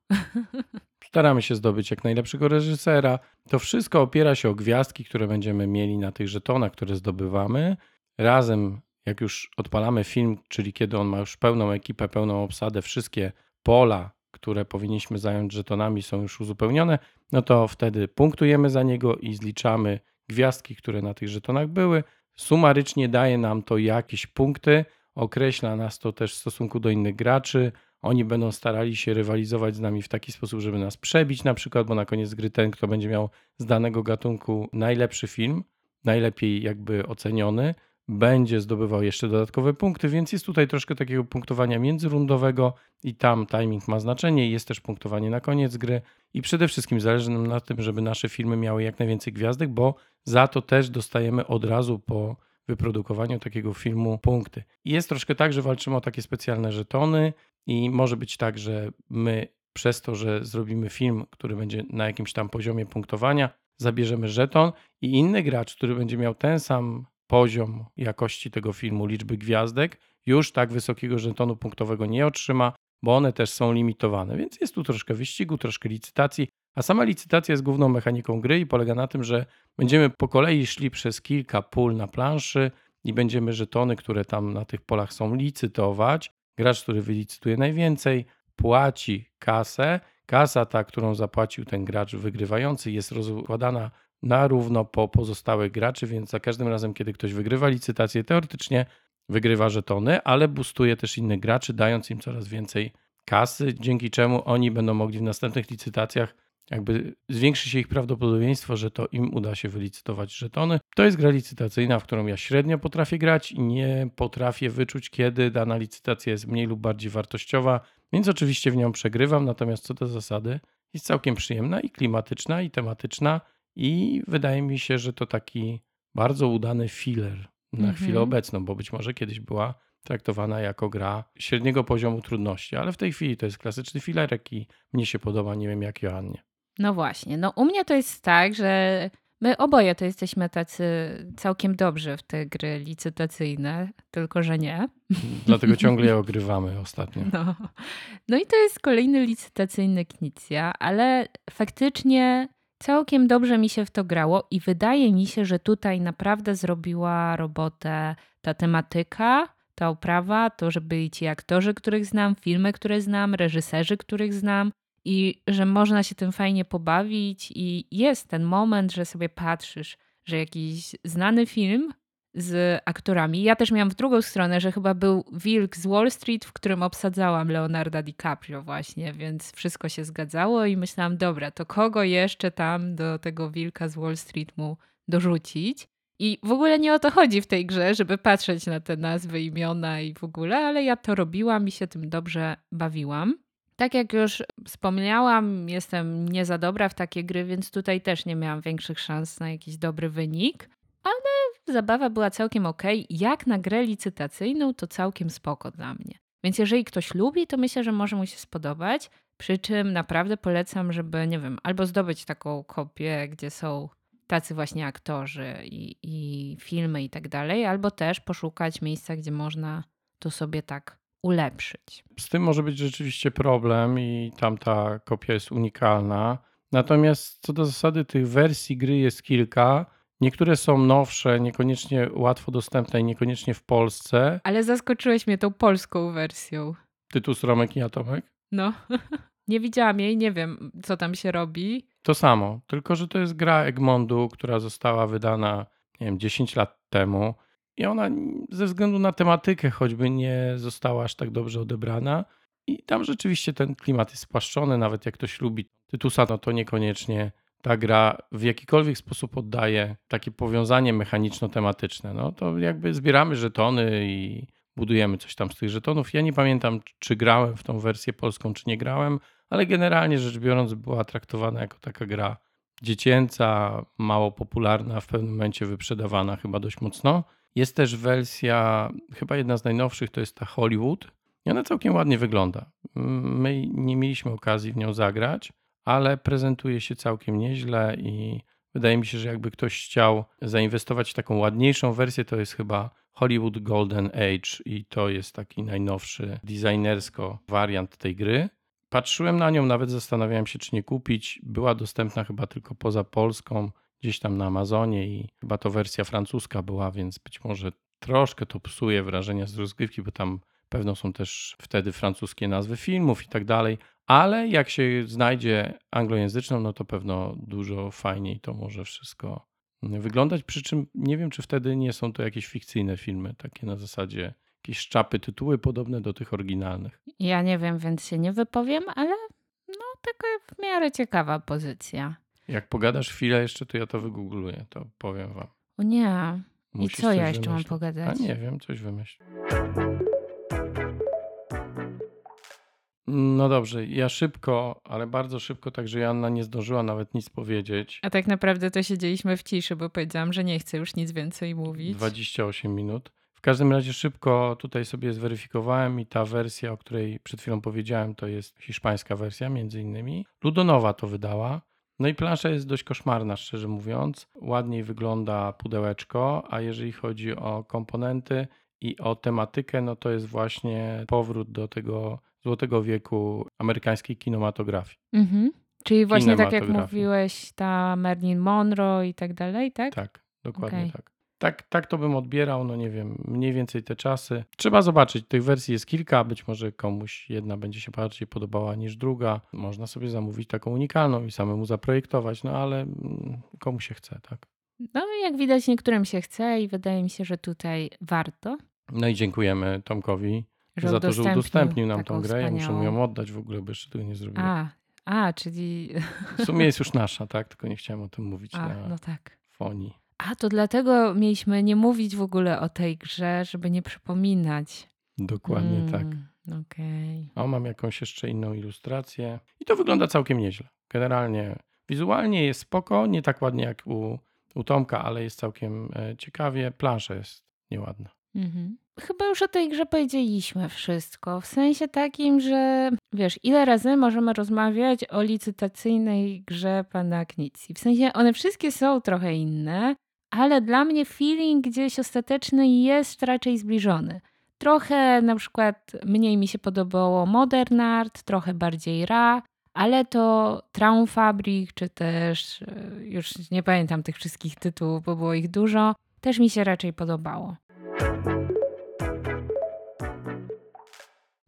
Staramy się zdobyć jak najlepszego reżysera. To wszystko opiera się o gwiazdki, które będziemy mieli na tych żetonach, które zdobywamy. Razem, jak już odpalamy film, czyli kiedy on ma już pełną ekipę, pełną obsadę, wszystkie pola, które powinniśmy zająć żetonami są już uzupełnione, no to wtedy punktujemy za niego i zliczamy gwiazdki, które na tych żetonach były. Sumarycznie daje nam to jakieś punkty, określa nas to też w stosunku do innych graczy, oni będą starali się rywalizować z nami w taki sposób, żeby nas przebić, na przykład, bo na koniec gry ten, kto będzie miał z danego gatunku najlepszy film, najlepiej jakby oceniony, będzie zdobywał jeszcze dodatkowe punkty, więc jest tutaj troszkę takiego punktowania międzyrundowego i tam timing ma znaczenie. Jest też punktowanie na koniec gry i przede wszystkim zależy nam na tym, żeby nasze filmy miały jak najwięcej gwiazdek, bo za to też dostajemy od razu po wyprodukowaniu takiego filmu punkty. Jest troszkę tak, że walczymy o takie specjalne żetony i może być tak, że my przez to, że zrobimy film, który będzie na jakimś tam poziomie punktowania, zabierzemy żeton i inny gracz, który będzie miał ten sam poziom jakości tego filmu, liczby gwiazdek, już tak wysokiego żetonu punktowego nie otrzyma, bo one też są limitowane. Więc jest tu troszkę wyścigu, troszkę licytacji, a sama licytacja jest główną mechaniką gry i polega na tym, że będziemy po kolei szli przez kilka pól na planszy i będziemy żetony, które tam na tych polach są, licytować. Gracz, który wylicytuje najwięcej, płaci kasę. Kasa ta, którą zapłacił ten gracz wygrywający, jest rozkładana na równo po pozostałych graczy, więc za każdym razem, kiedy ktoś wygrywa licytację, teoretycznie wygrywa żetony, ale boostuje też innych graczy, dając im coraz więcej kasy, dzięki czemu oni będą mogli w następnych licytacjach jakby zwiększy się ich prawdopodobieństwo, że to im uda się wylicytować żetony. To jest gra licytacyjna, w którą ja średnio potrafię grać i nie potrafię wyczuć, kiedy dana licytacja jest mniej lub bardziej wartościowa, więc oczywiście w nią przegrywam, natomiast co do zasady jest całkiem przyjemna i klimatyczna i tematyczna i wydaje mi się, że to taki bardzo udany filler na mm -hmm. chwilę obecną, bo być może kiedyś była traktowana jako gra średniego poziomu trudności, ale w tej chwili to jest klasyczny filerek i mnie się podoba, nie wiem jak Joannie. No właśnie, no u mnie to jest tak, że my oboje to jesteśmy tacy całkiem dobrzy w te gry licytacyjne, tylko że nie. *laughs* Dlatego ciągle je ogrywamy ostatnio. No. no i to jest kolejny licytacyjny Knicja, ale faktycznie całkiem dobrze mi się w to grało i wydaje mi się, że tutaj naprawdę zrobiła robotę ta tematyka, ta oprawa, to, że byli ci aktorzy, których znam, filmy, które znam, reżyserzy, których znam i że można się tym fajnie pobawić i jest ten moment, że sobie patrzysz, że jakiś znany film z aktorami. Ja też miałam w drugą stronę, że chyba był Wilk z Wall Street, w którym obsadzałam Leonarda DiCaprio właśnie, więc wszystko się zgadzało i myślałam, dobra, to kogo jeszcze tam do tego Wilka z Wall Street mu dorzucić? I w ogóle nie o to chodzi w tej grze, żeby patrzeć na te nazwy, imiona i w ogóle, ale ja to robiłam i się tym dobrze bawiłam. Tak jak już wspomniałam, jestem nie za dobra w takie gry, więc tutaj też nie miałam większych szans na jakiś dobry wynik, ale zabawa była całkiem ok. Jak na grę licytacyjną, to całkiem spoko dla mnie. Więc jeżeli ktoś lubi, to myślę, że może mu się spodobać. Przy czym naprawdę polecam, żeby, nie wiem, albo zdobyć taką kopię, gdzie są tacy właśnie aktorzy i, i filmy i tak dalej, albo też poszukać miejsca, gdzie można to sobie tak ulepszyć. Z tym może być rzeczywiście problem i tam ta kopia jest unikalna. Natomiast co do zasady tych wersji gry jest kilka. Niektóre są nowsze, niekoniecznie łatwo dostępne i niekoniecznie w Polsce. Ale zaskoczyłeś mnie tą polską wersją. Tytuł Sromek i Atomek? No. *laughs* nie widziałam jej, nie wiem, co tam się robi. To samo, tylko że to jest gra Egmontu, która została wydana, nie wiem, 10 lat temu. I ona ze względu na tematykę choćby nie została aż tak dobrze odebrana. I tam rzeczywiście ten klimat jest spłaszczony, nawet jak ktoś lubi Tytusa, no to niekoniecznie ta gra w jakikolwiek sposób oddaje takie powiązanie mechaniczno-tematyczne. No to jakby zbieramy żetony i budujemy coś tam z tych żetonów. Ja nie pamiętam, czy grałem w tą wersję polską, czy nie grałem, ale generalnie rzecz biorąc była traktowana jako taka gra dziecięca, mało popularna, w pewnym momencie wyprzedawana chyba dość mocno. Jest też wersja, chyba jedna z najnowszych, to jest ta Hollywood. I ona całkiem ładnie wygląda. My nie mieliśmy okazji w nią zagrać, ale prezentuje się całkiem nieźle i wydaje mi się, że jakby ktoś chciał zainwestować w taką ładniejszą wersję, to jest chyba Hollywood Golden Age i to jest taki najnowszy designersko wariant tej gry. Patrzyłem na nią, nawet zastanawiałem się, czy nie kupić. Była dostępna chyba tylko poza Polską, gdzieś tam na Amazonie i chyba to wersja francuska była, więc być może troszkę to psuje wrażenia z rozgrywki, bo tam pewno są też wtedy francuskie nazwy filmów i tak dalej, ale jak się znajdzie anglojęzyczną, no to pewno dużo fajniej to może wszystko wyglądać. Przy czym nie wiem, czy wtedy nie są to jakieś fikcyjne filmy, takie na zasadzie jakieś szczapy, tytuły podobne do tych oryginalnych. Ja nie wiem, więc się nie wypowiem, ale no taka w miarę ciekawa pozycja. Jak pogadasz chwilę jeszcze, to ja to wygoogluję, to powiem wam. O nie. Musisz I co ja jeszcze wymyślić. mam pogadać? A nie wiem, coś wymyśl. No dobrze, ja szybko, ale bardzo szybko, także Joanna nie zdążyła nawet nic powiedzieć. A tak naprawdę to siedzieliśmy w ciszy, bo powiedziałam, że nie chcę już nic więcej mówić. 28 minut. W każdym razie szybko tutaj sobie zweryfikowałem i ta wersja, o której przed chwilą powiedziałem, to jest hiszpańska wersja między innymi. Ludonowa to wydała. No i plansza jest dość koszmarna, szczerze mówiąc. Ładniej wygląda pudełeczko, a jeżeli chodzi o komponenty i o tematykę, no to jest właśnie powrót do tego złotego wieku amerykańskiej kinematografii. Mhm. Czyli właśnie tak jak mówiłeś, ta Marilyn Monroe i tak dalej, tak? Tak, dokładnie okay. tak. Tak, tak to bym odbierał, no nie wiem, mniej więcej te czasy. Trzeba zobaczyć, tych wersji jest kilka, być może komuś jedna będzie się bardziej podobała niż druga. Można sobie zamówić taką unikalną i samemu zaprojektować, no ale mm, komu się chce, tak? No jak widać niektórym się chce i wydaje mi się, że tutaj warto. No i dziękujemy Tomkowi że za to, że udostępnił nam tą grę. Wspaniałą. Ja muszę mu ją oddać w ogóle, bo jeszcze tego nie zrobiłem. A, a, czyli... W sumie jest już nasza, tak? Tylko nie chciałem o tym mówić a, na no tak. fonii. A, to dlatego mieliśmy nie mówić w ogóle o tej grze, żeby nie przypominać. Dokładnie mm, tak. Okej. Okay. O, mam jakąś jeszcze inną ilustrację. I to wygląda całkiem nieźle. Generalnie wizualnie jest spoko, nie tak ładnie jak u, u Tomka, ale jest całkiem e, ciekawie. Plansza jest nieładna. Mhm. Chyba już o tej grze powiedzieliśmy wszystko. W sensie takim, że wiesz, ile razy możemy rozmawiać o licytacyjnej grze pana Knicji. W sensie one wszystkie są trochę inne, ale dla mnie feeling gdzieś ostateczny jest raczej zbliżony. Trochę na przykład mniej mi się podobało Modern Art, trochę bardziej Ra, ale to Traum Fabric, czy też e, już nie pamiętam tych wszystkich tytułów, bo było ich dużo, też mi się raczej podobało.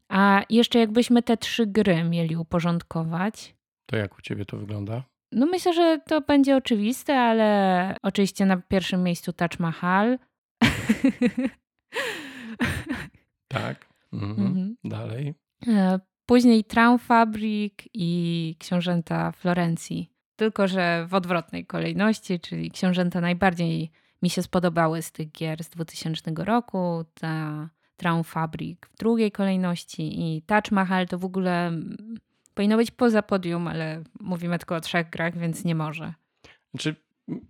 A jeszcze jakbyśmy te trzy gry mieli uporządkować. To jak u ciebie to wygląda? No myślę, że to będzie oczywiste, ale oczywiście na pierwszym miejscu Taj Mahal. *laughs* tak. Mhm. Mhm. Dalej. E, później Traum Fabric i Książęta Florencji. Tylko, że w odwrotnej kolejności, czyli Książęta najbardziej mi się spodobały z tych gier z 2000 roku. Ta Traum Fabric w drugiej kolejności i Touch Mahal to w ogóle powinno być poza podium, ale mówimy tylko o trzech grach, więc nie może. Znaczy,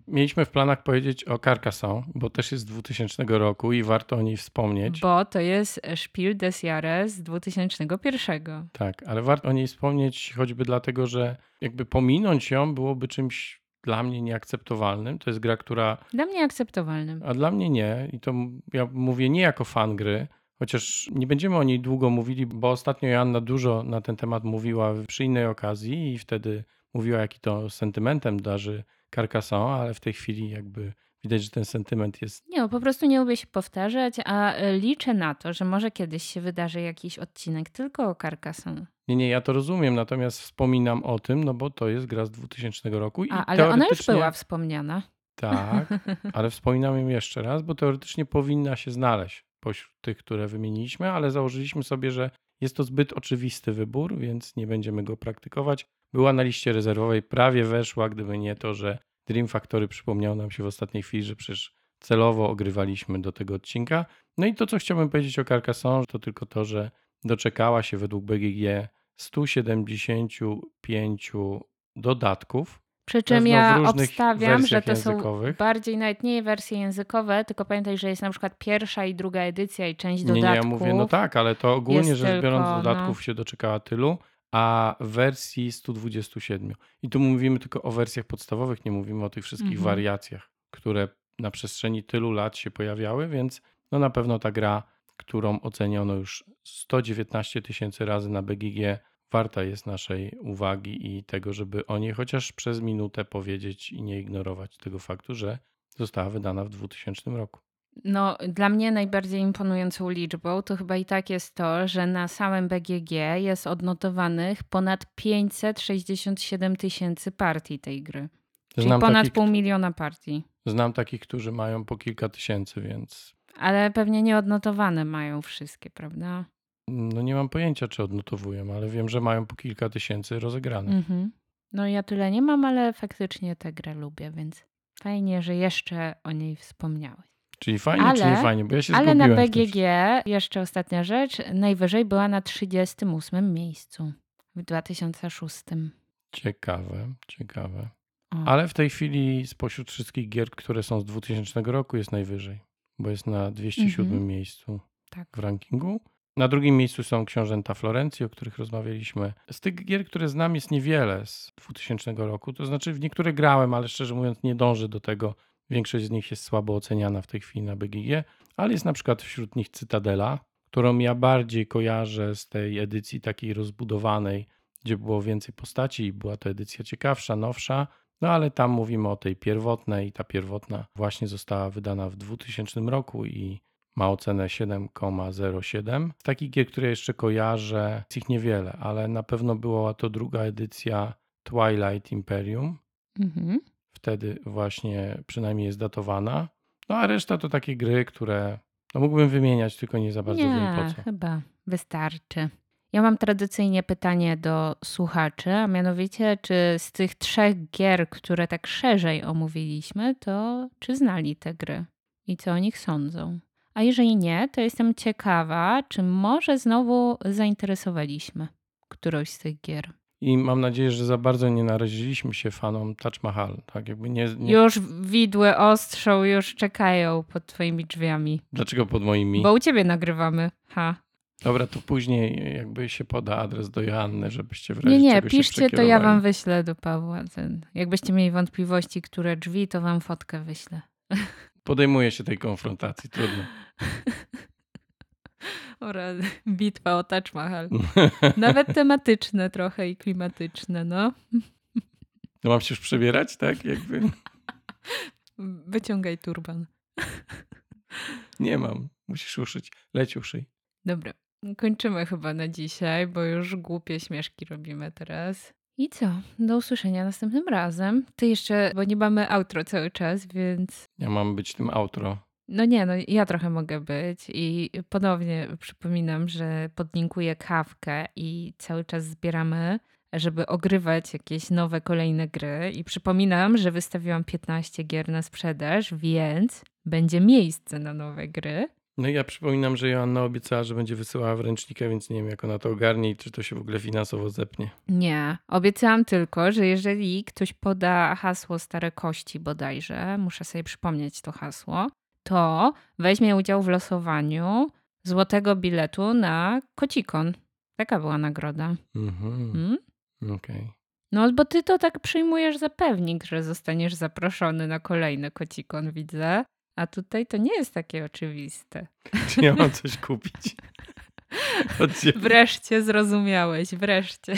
mieliśmy w planach powiedzieć o Carcassonne, bo też jest z 2000 roku i warto o niej wspomnieć. Bo to jest Spiel des Jahres z 2001. Tak, ale warto o niej wspomnieć choćby dlatego, że jakby pominąć ją byłoby czymś dla mnie nieakceptowalnym. To jest gra, która. Dla mnie akceptowalnym. A dla mnie nie. I to ja mówię nie jako fan gry, chociaż nie będziemy o niej długo mówili, bo ostatnio Joanna dużo na ten temat mówiła przy innej okazji i wtedy mówiła, jaki to sentymentem darzy Carcassonne, ale w tej chwili jakby widać, że ten sentyment jest. Nie, po prostu nie lubię się powtarzać, a e, liczę na to, że może kiedyś się wydarzy jakiś odcinek tylko o Carcassonne. Nie, nie, ja to rozumiem, natomiast wspominam o tym, no bo to jest gra z 2000 roku. I a, ale ona już była wspomniana. Tak, *laughs* ale wspominam ją jeszcze raz, bo teoretycznie powinna się znaleźć pośród tych, które wymieniliśmy, ale założyliśmy sobie, że jest to zbyt oczywisty wybór, więc nie będziemy go praktykować. Była na liście rezerwowej, prawie weszła, gdyby nie to, że Dream Factory przypomniał nam się w ostatniej chwili, że przecież celowo ogrywaliśmy do tego odcinka. No i to, co chciałbym powiedzieć o Carcassonne, to tylko to, że doczekała się według BGG 175 dodatków. Przy czym ja obstawiam, że to językowych. są bardziej nawet nie wersje językowe, tylko pamiętaj, że jest na przykład pierwsza i druga edycja i część dodatków. Nie, nie, ja mówię, no tak, ale to ogólnie rzecz biorąc tylko, dodatków no. się doczekała tylu, a wersji 127. I tu mówimy tylko o wersjach podstawowych, nie mówimy o tych wszystkich mhm. wariacjach, które na przestrzeni tylu lat się pojawiały, więc no na pewno ta gra, którą oceniono już 119 tysięcy razy na BGG, warta jest naszej uwagi i tego, żeby o niej chociaż przez minutę powiedzieć i nie ignorować tego faktu, że została wydana w 2000 roku. No, dla mnie najbardziej imponującą liczbą to chyba i tak jest to, że na samym BGG jest odnotowanych ponad 567 tysięcy partii tej gry. Czyli Znam ponad takich, pół miliona partii. Znam takich, którzy mają po kilka tysięcy, więc. Ale pewnie nieodnotowane mają wszystkie, prawda? No nie mam pojęcia, czy odnotowują, ale wiem, że mają po kilka tysięcy rozegranych. Mhm. No ja tyle nie mam, ale faktycznie tę grę lubię, więc fajnie, że jeszcze o niej wspomniałeś. Czyli fajnie, ale, czy nie fajnie? Bo ja się Ale na BGG, jeszcze ostatnia rzecz, najwyżej była na 38 miejscu w 2006. Ciekawe, ciekawe. O. Ale w tej chwili spośród wszystkich gier, które są z 2000 roku jest najwyżej, bo jest na 207 mhm. miejscu tak. w rankingu. Na drugim miejscu są Książęta Florencji, o których rozmawialiśmy. Z tych gier, które znam, jest niewiele z 2000 roku. To znaczy, w niektóre grałem, ale szczerze mówiąc, nie dążę do tego. Większość z nich jest słabo oceniana w tej chwili na BGG, ale jest na przykład wśród nich Cytadela, którą ja bardziej kojarzę z tej edycji takiej rozbudowanej, gdzie było więcej postaci i była to edycja ciekawsza, nowsza. No ale tam mówimy o tej pierwotnej ta pierwotna właśnie została wydana w 2000 roku i ma ocenę 7,07. Z takich gier, które jeszcze kojarzę, jest ich niewiele, ale na pewno była to druga edycja Twilight Imperium. Mhm. Wtedy właśnie przynajmniej jest datowana. No a reszta to takie gry, które no mógłbym wymieniać, tylko nie za bardzo nie, wiem po co. chyba wystarczy. Ja mam tradycyjnie pytanie do słuchaczy, a mianowicie, czy z tych trzech gier, które tak szerzej omówiliśmy, to czy znali te gry i co o nich sądzą? A jeżeli nie, to jestem ciekawa, czy może znowu zainteresowaliśmy którąś z tych gier. I mam nadzieję, że za bardzo nie naraziliśmy się fanom Taj Mahal. Tak jakby nie, nie... Już widły ostrzą, już czekają pod twoimi drzwiami. Dlaczego pod moimi? Bo u ciebie nagrywamy. Ha. Dobra, to później jakby się poda adres do Joanny, żebyście w Nie, nie, piszcie, to ja wam wyślę do Pawła. Ten. Jakbyście mieli wątpliwości, które drzwi, to wam fotkę wyślę. *laughs* Podejmuję się tej konfrontacji, trudno. *laughs* Ora, *laughs* bitwa o Taj Mahal. *laughs* Nawet tematyczne trochę i klimatyczne, no. No mam się już przebierać, tak? Jakby. Wyciągaj turban. Nie mam. Musisz uszyć. Leć uszyj. Dobra. Kończymy chyba na dzisiaj, bo już głupie śmieszki robimy teraz. I co? Do usłyszenia następnym razem. Ty jeszcze, bo nie mamy outro cały czas, więc. Ja mam być tym outro. No nie, no ja trochę mogę być i ponownie przypominam, że podlinkuję kawkę i cały czas zbieramy żeby ogrywać jakieś nowe, kolejne gry. I przypominam, że wystawiłam 15 gier na sprzedaż, więc będzie miejsce na nowe gry. No i ja przypominam, że Joanna obiecała, że będzie wysyłała w ręcznika, więc nie wiem, jak ona to ogarnie i czy to się w ogóle finansowo zepnie. Nie, obiecałam tylko, że jeżeli ktoś poda hasło stare kości bodajże, muszę sobie przypomnieć to hasło, to weźmie udział w losowaniu złotego biletu na kocikon. Taka była nagroda. Mhm, Hmm? okej. No, bo ty to tak przyjmujesz za pewnik, że zostaniesz zaproszony na kolejny kocikon, widzę. A tutaj to nie jest takie oczywiste. Czy ja mam coś kupić? *laughs* Wreszcie zrozumiałeś, wreszcie.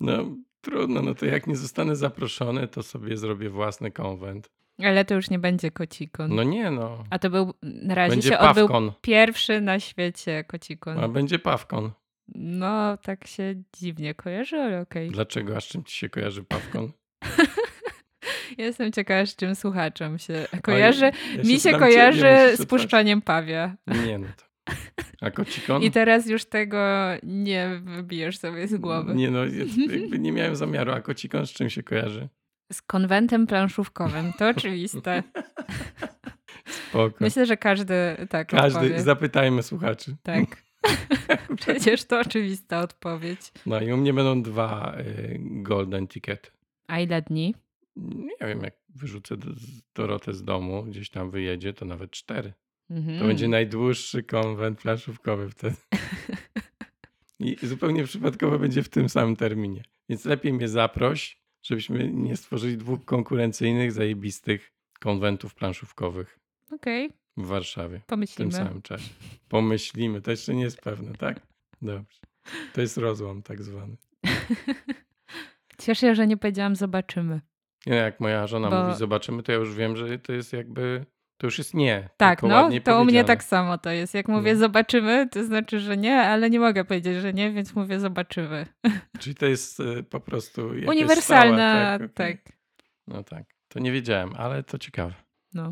No trudno, no to jak nie zostanę zaproszony, to sobie zrobię własny konwent. Ale to już nie będzie kocikon. No nie no, A to był, na razie będzie się odbył pawkon, pierwszy na świecie kocikon. a będzie pawkon. No, tak się dziwnie kojarzy, ale okej. Dlaczego, a z czym ci się kojarzy pawkon? *laughs* Jestem ciekawa, z czym słuchaczom się kojarzy. Ja Mi się kojarzy ciebie, z puszczaniem pawia. Nie no to. A kocikon? I teraz już tego nie wybijesz sobie z głowy. Nie no, ja *laughs* jakby nie miałem zamiaru, a kocikon z czym się kojarzy? Z konwentem planszówkowym, to oczywiste. Spoko. Myślę, że każdy tak Każdy, odpowie. zapytajmy słuchaczy. Tak. *laughs* *laughs* Przecież to oczywista odpowiedź. No i u mnie będą dwa y, golden tickety. A ile dni? Nie wiem, jak wyrzucę Dorotę z domu, gdzieś tam wyjedzie, to nawet cztery. Mhm. To będzie najdłuższy konwent planszówkowy wtedy. I zupełnie przypadkowo będzie w tym samym terminie. Więc lepiej mnie zaproś, żebyśmy nie stworzyli dwóch konkurencyjnych, zajebistych konwentów planszówkowych Okej, w Warszawie w tym pomyślimy. samym czasie. Pomyślimy, to jeszcze nie jest pewne, tak? Dobrze. To jest rozłam tak zwany. *laughs* Cieszę się, że nie powiedziałam zobaczymy. Nie, jak moja żona Bo- mówi zobaczymy, to ja już wiem, że to jest jakby, to już jest nie. Tak, no, to u mnie tak samo to jest. Jak mówię No. zobaczymy, to znaczy, że nie, ale nie mogę powiedzieć, że nie, więc mówię zobaczymy. *laughs* Czyli to jest y, po prostu Uniwersalna, stała, tak. okej. No tak, to nie wiedziałem, ale to ciekawe. No.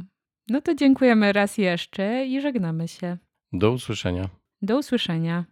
no to dziękujemy raz jeszcze i żegnamy się. Do usłyszenia. Do usłyszenia.